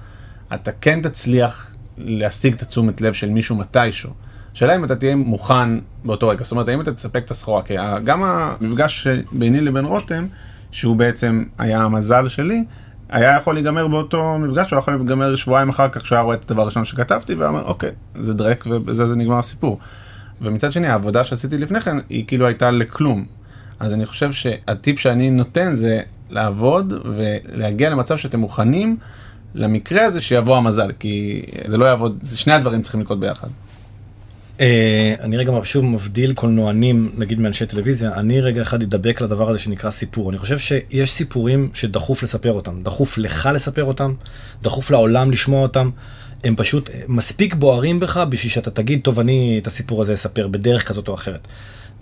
אתה כן תצליח להשיג את התשומת לב של מישהו מתישהו. השאלה אם אתה תהיה מוכן באותו רגע, זאת אומרת האם אתה תספק את הסחורה, כי גם המפגש ביני לבין רותם, שהוא בעצם היה המזל שלי, היה יכול להיגמר באותו מפגש, הוא יכול להיגמר שבועיים אחר כך כשהוא היה רואה את הדבר הראשון שכתבתי, ואומר אוקיי, זה דרק ובזה זה נגמר הסיפור. ומצד שני העבודה שעשיתי לפני כן היא כאילו הייתה לכלום. אז אני חושב שהטיפ שאני נותן זה לעבוד ולהגיע למצב שאתם מוכנים למקרה הזה שיבוא המזל, כי זה לא יעבוד, זה שני הדברים צריכים לקרות ביחד. אה, אני רגע שוב מבדיל קולנוענים נגיד מאנשי טלוויזיה אני רגע אחד אדבק לדבר הזה שנקרא סיפור אני חושב שיש סיפורים שדחוף לספר אותם דחוף לך לספר אותם דחוף לעולם לשמוע אותם הם פשוט מספיק בוערים בך בשביל שאתה תגיד טוב אני את הסיפור הזה אספר בדרך כזאת או אחרת.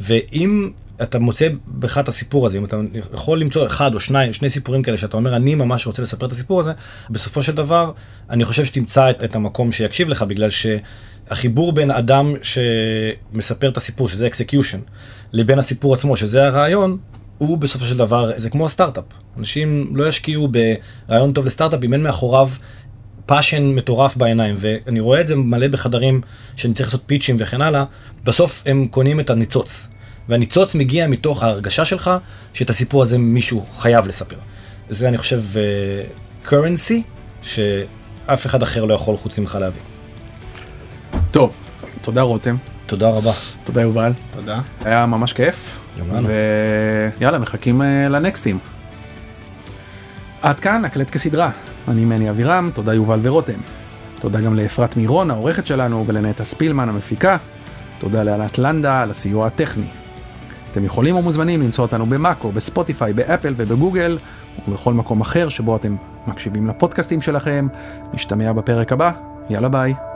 ואם אתה מוצא בך את הסיפור הזה, אם אתה יכול למצוא אחד או שניים, שני סיפורים כאלה שאתה אומר, אני ממש רוצה לספר את הסיפור הזה, בסופו של דבר, אני חושב שתמצא את, את המקום שיקשיב לך, בגלל שהחיבור בין אדם שמספר את הסיפור, שזה execution, לבין הסיפור עצמו, שזה הרעיון, הוא בסופו של דבר, זה כמו הסטארט-אפ. אנשים לא ישקיעו ברעיון טוב לסטארט-אפ אם אין מאחוריו passion מטורף בעיניים, ואני רואה את זה מלא בחדרים שאני צריך לעשות פיצ'ים וכן הלאה, בסוף הם קונים את הניצוץ. והניצוץ מגיע מתוך ההרגשה שלך שאת הסיפור הזה מישהו חייב לספר. זה אני חושב uh, currency שאף אחד אחר לא יכול חוץ ממך להביא. טוב, תודה רותם. תודה רבה. תודה יובל. תודה. היה ממש כיף. ויאללה מחכים uh, לנקסטים. עד כאן הקלט כסדרה. אני מני אבירם, תודה יובל ורותם. תודה גם לאפרת מירון העורכת שלנו ולנטע ספילמן המפיקה. תודה לענת לנדה על הסיוע הטכני. אתם יכולים או מוזמנים למצוא אותנו במאקו, בספוטיפיי, באפל ובגוגל, ובכל מקום אחר שבו אתם מקשיבים לפודקאסטים שלכם. נשתמע בפרק הבא, יאללה ביי.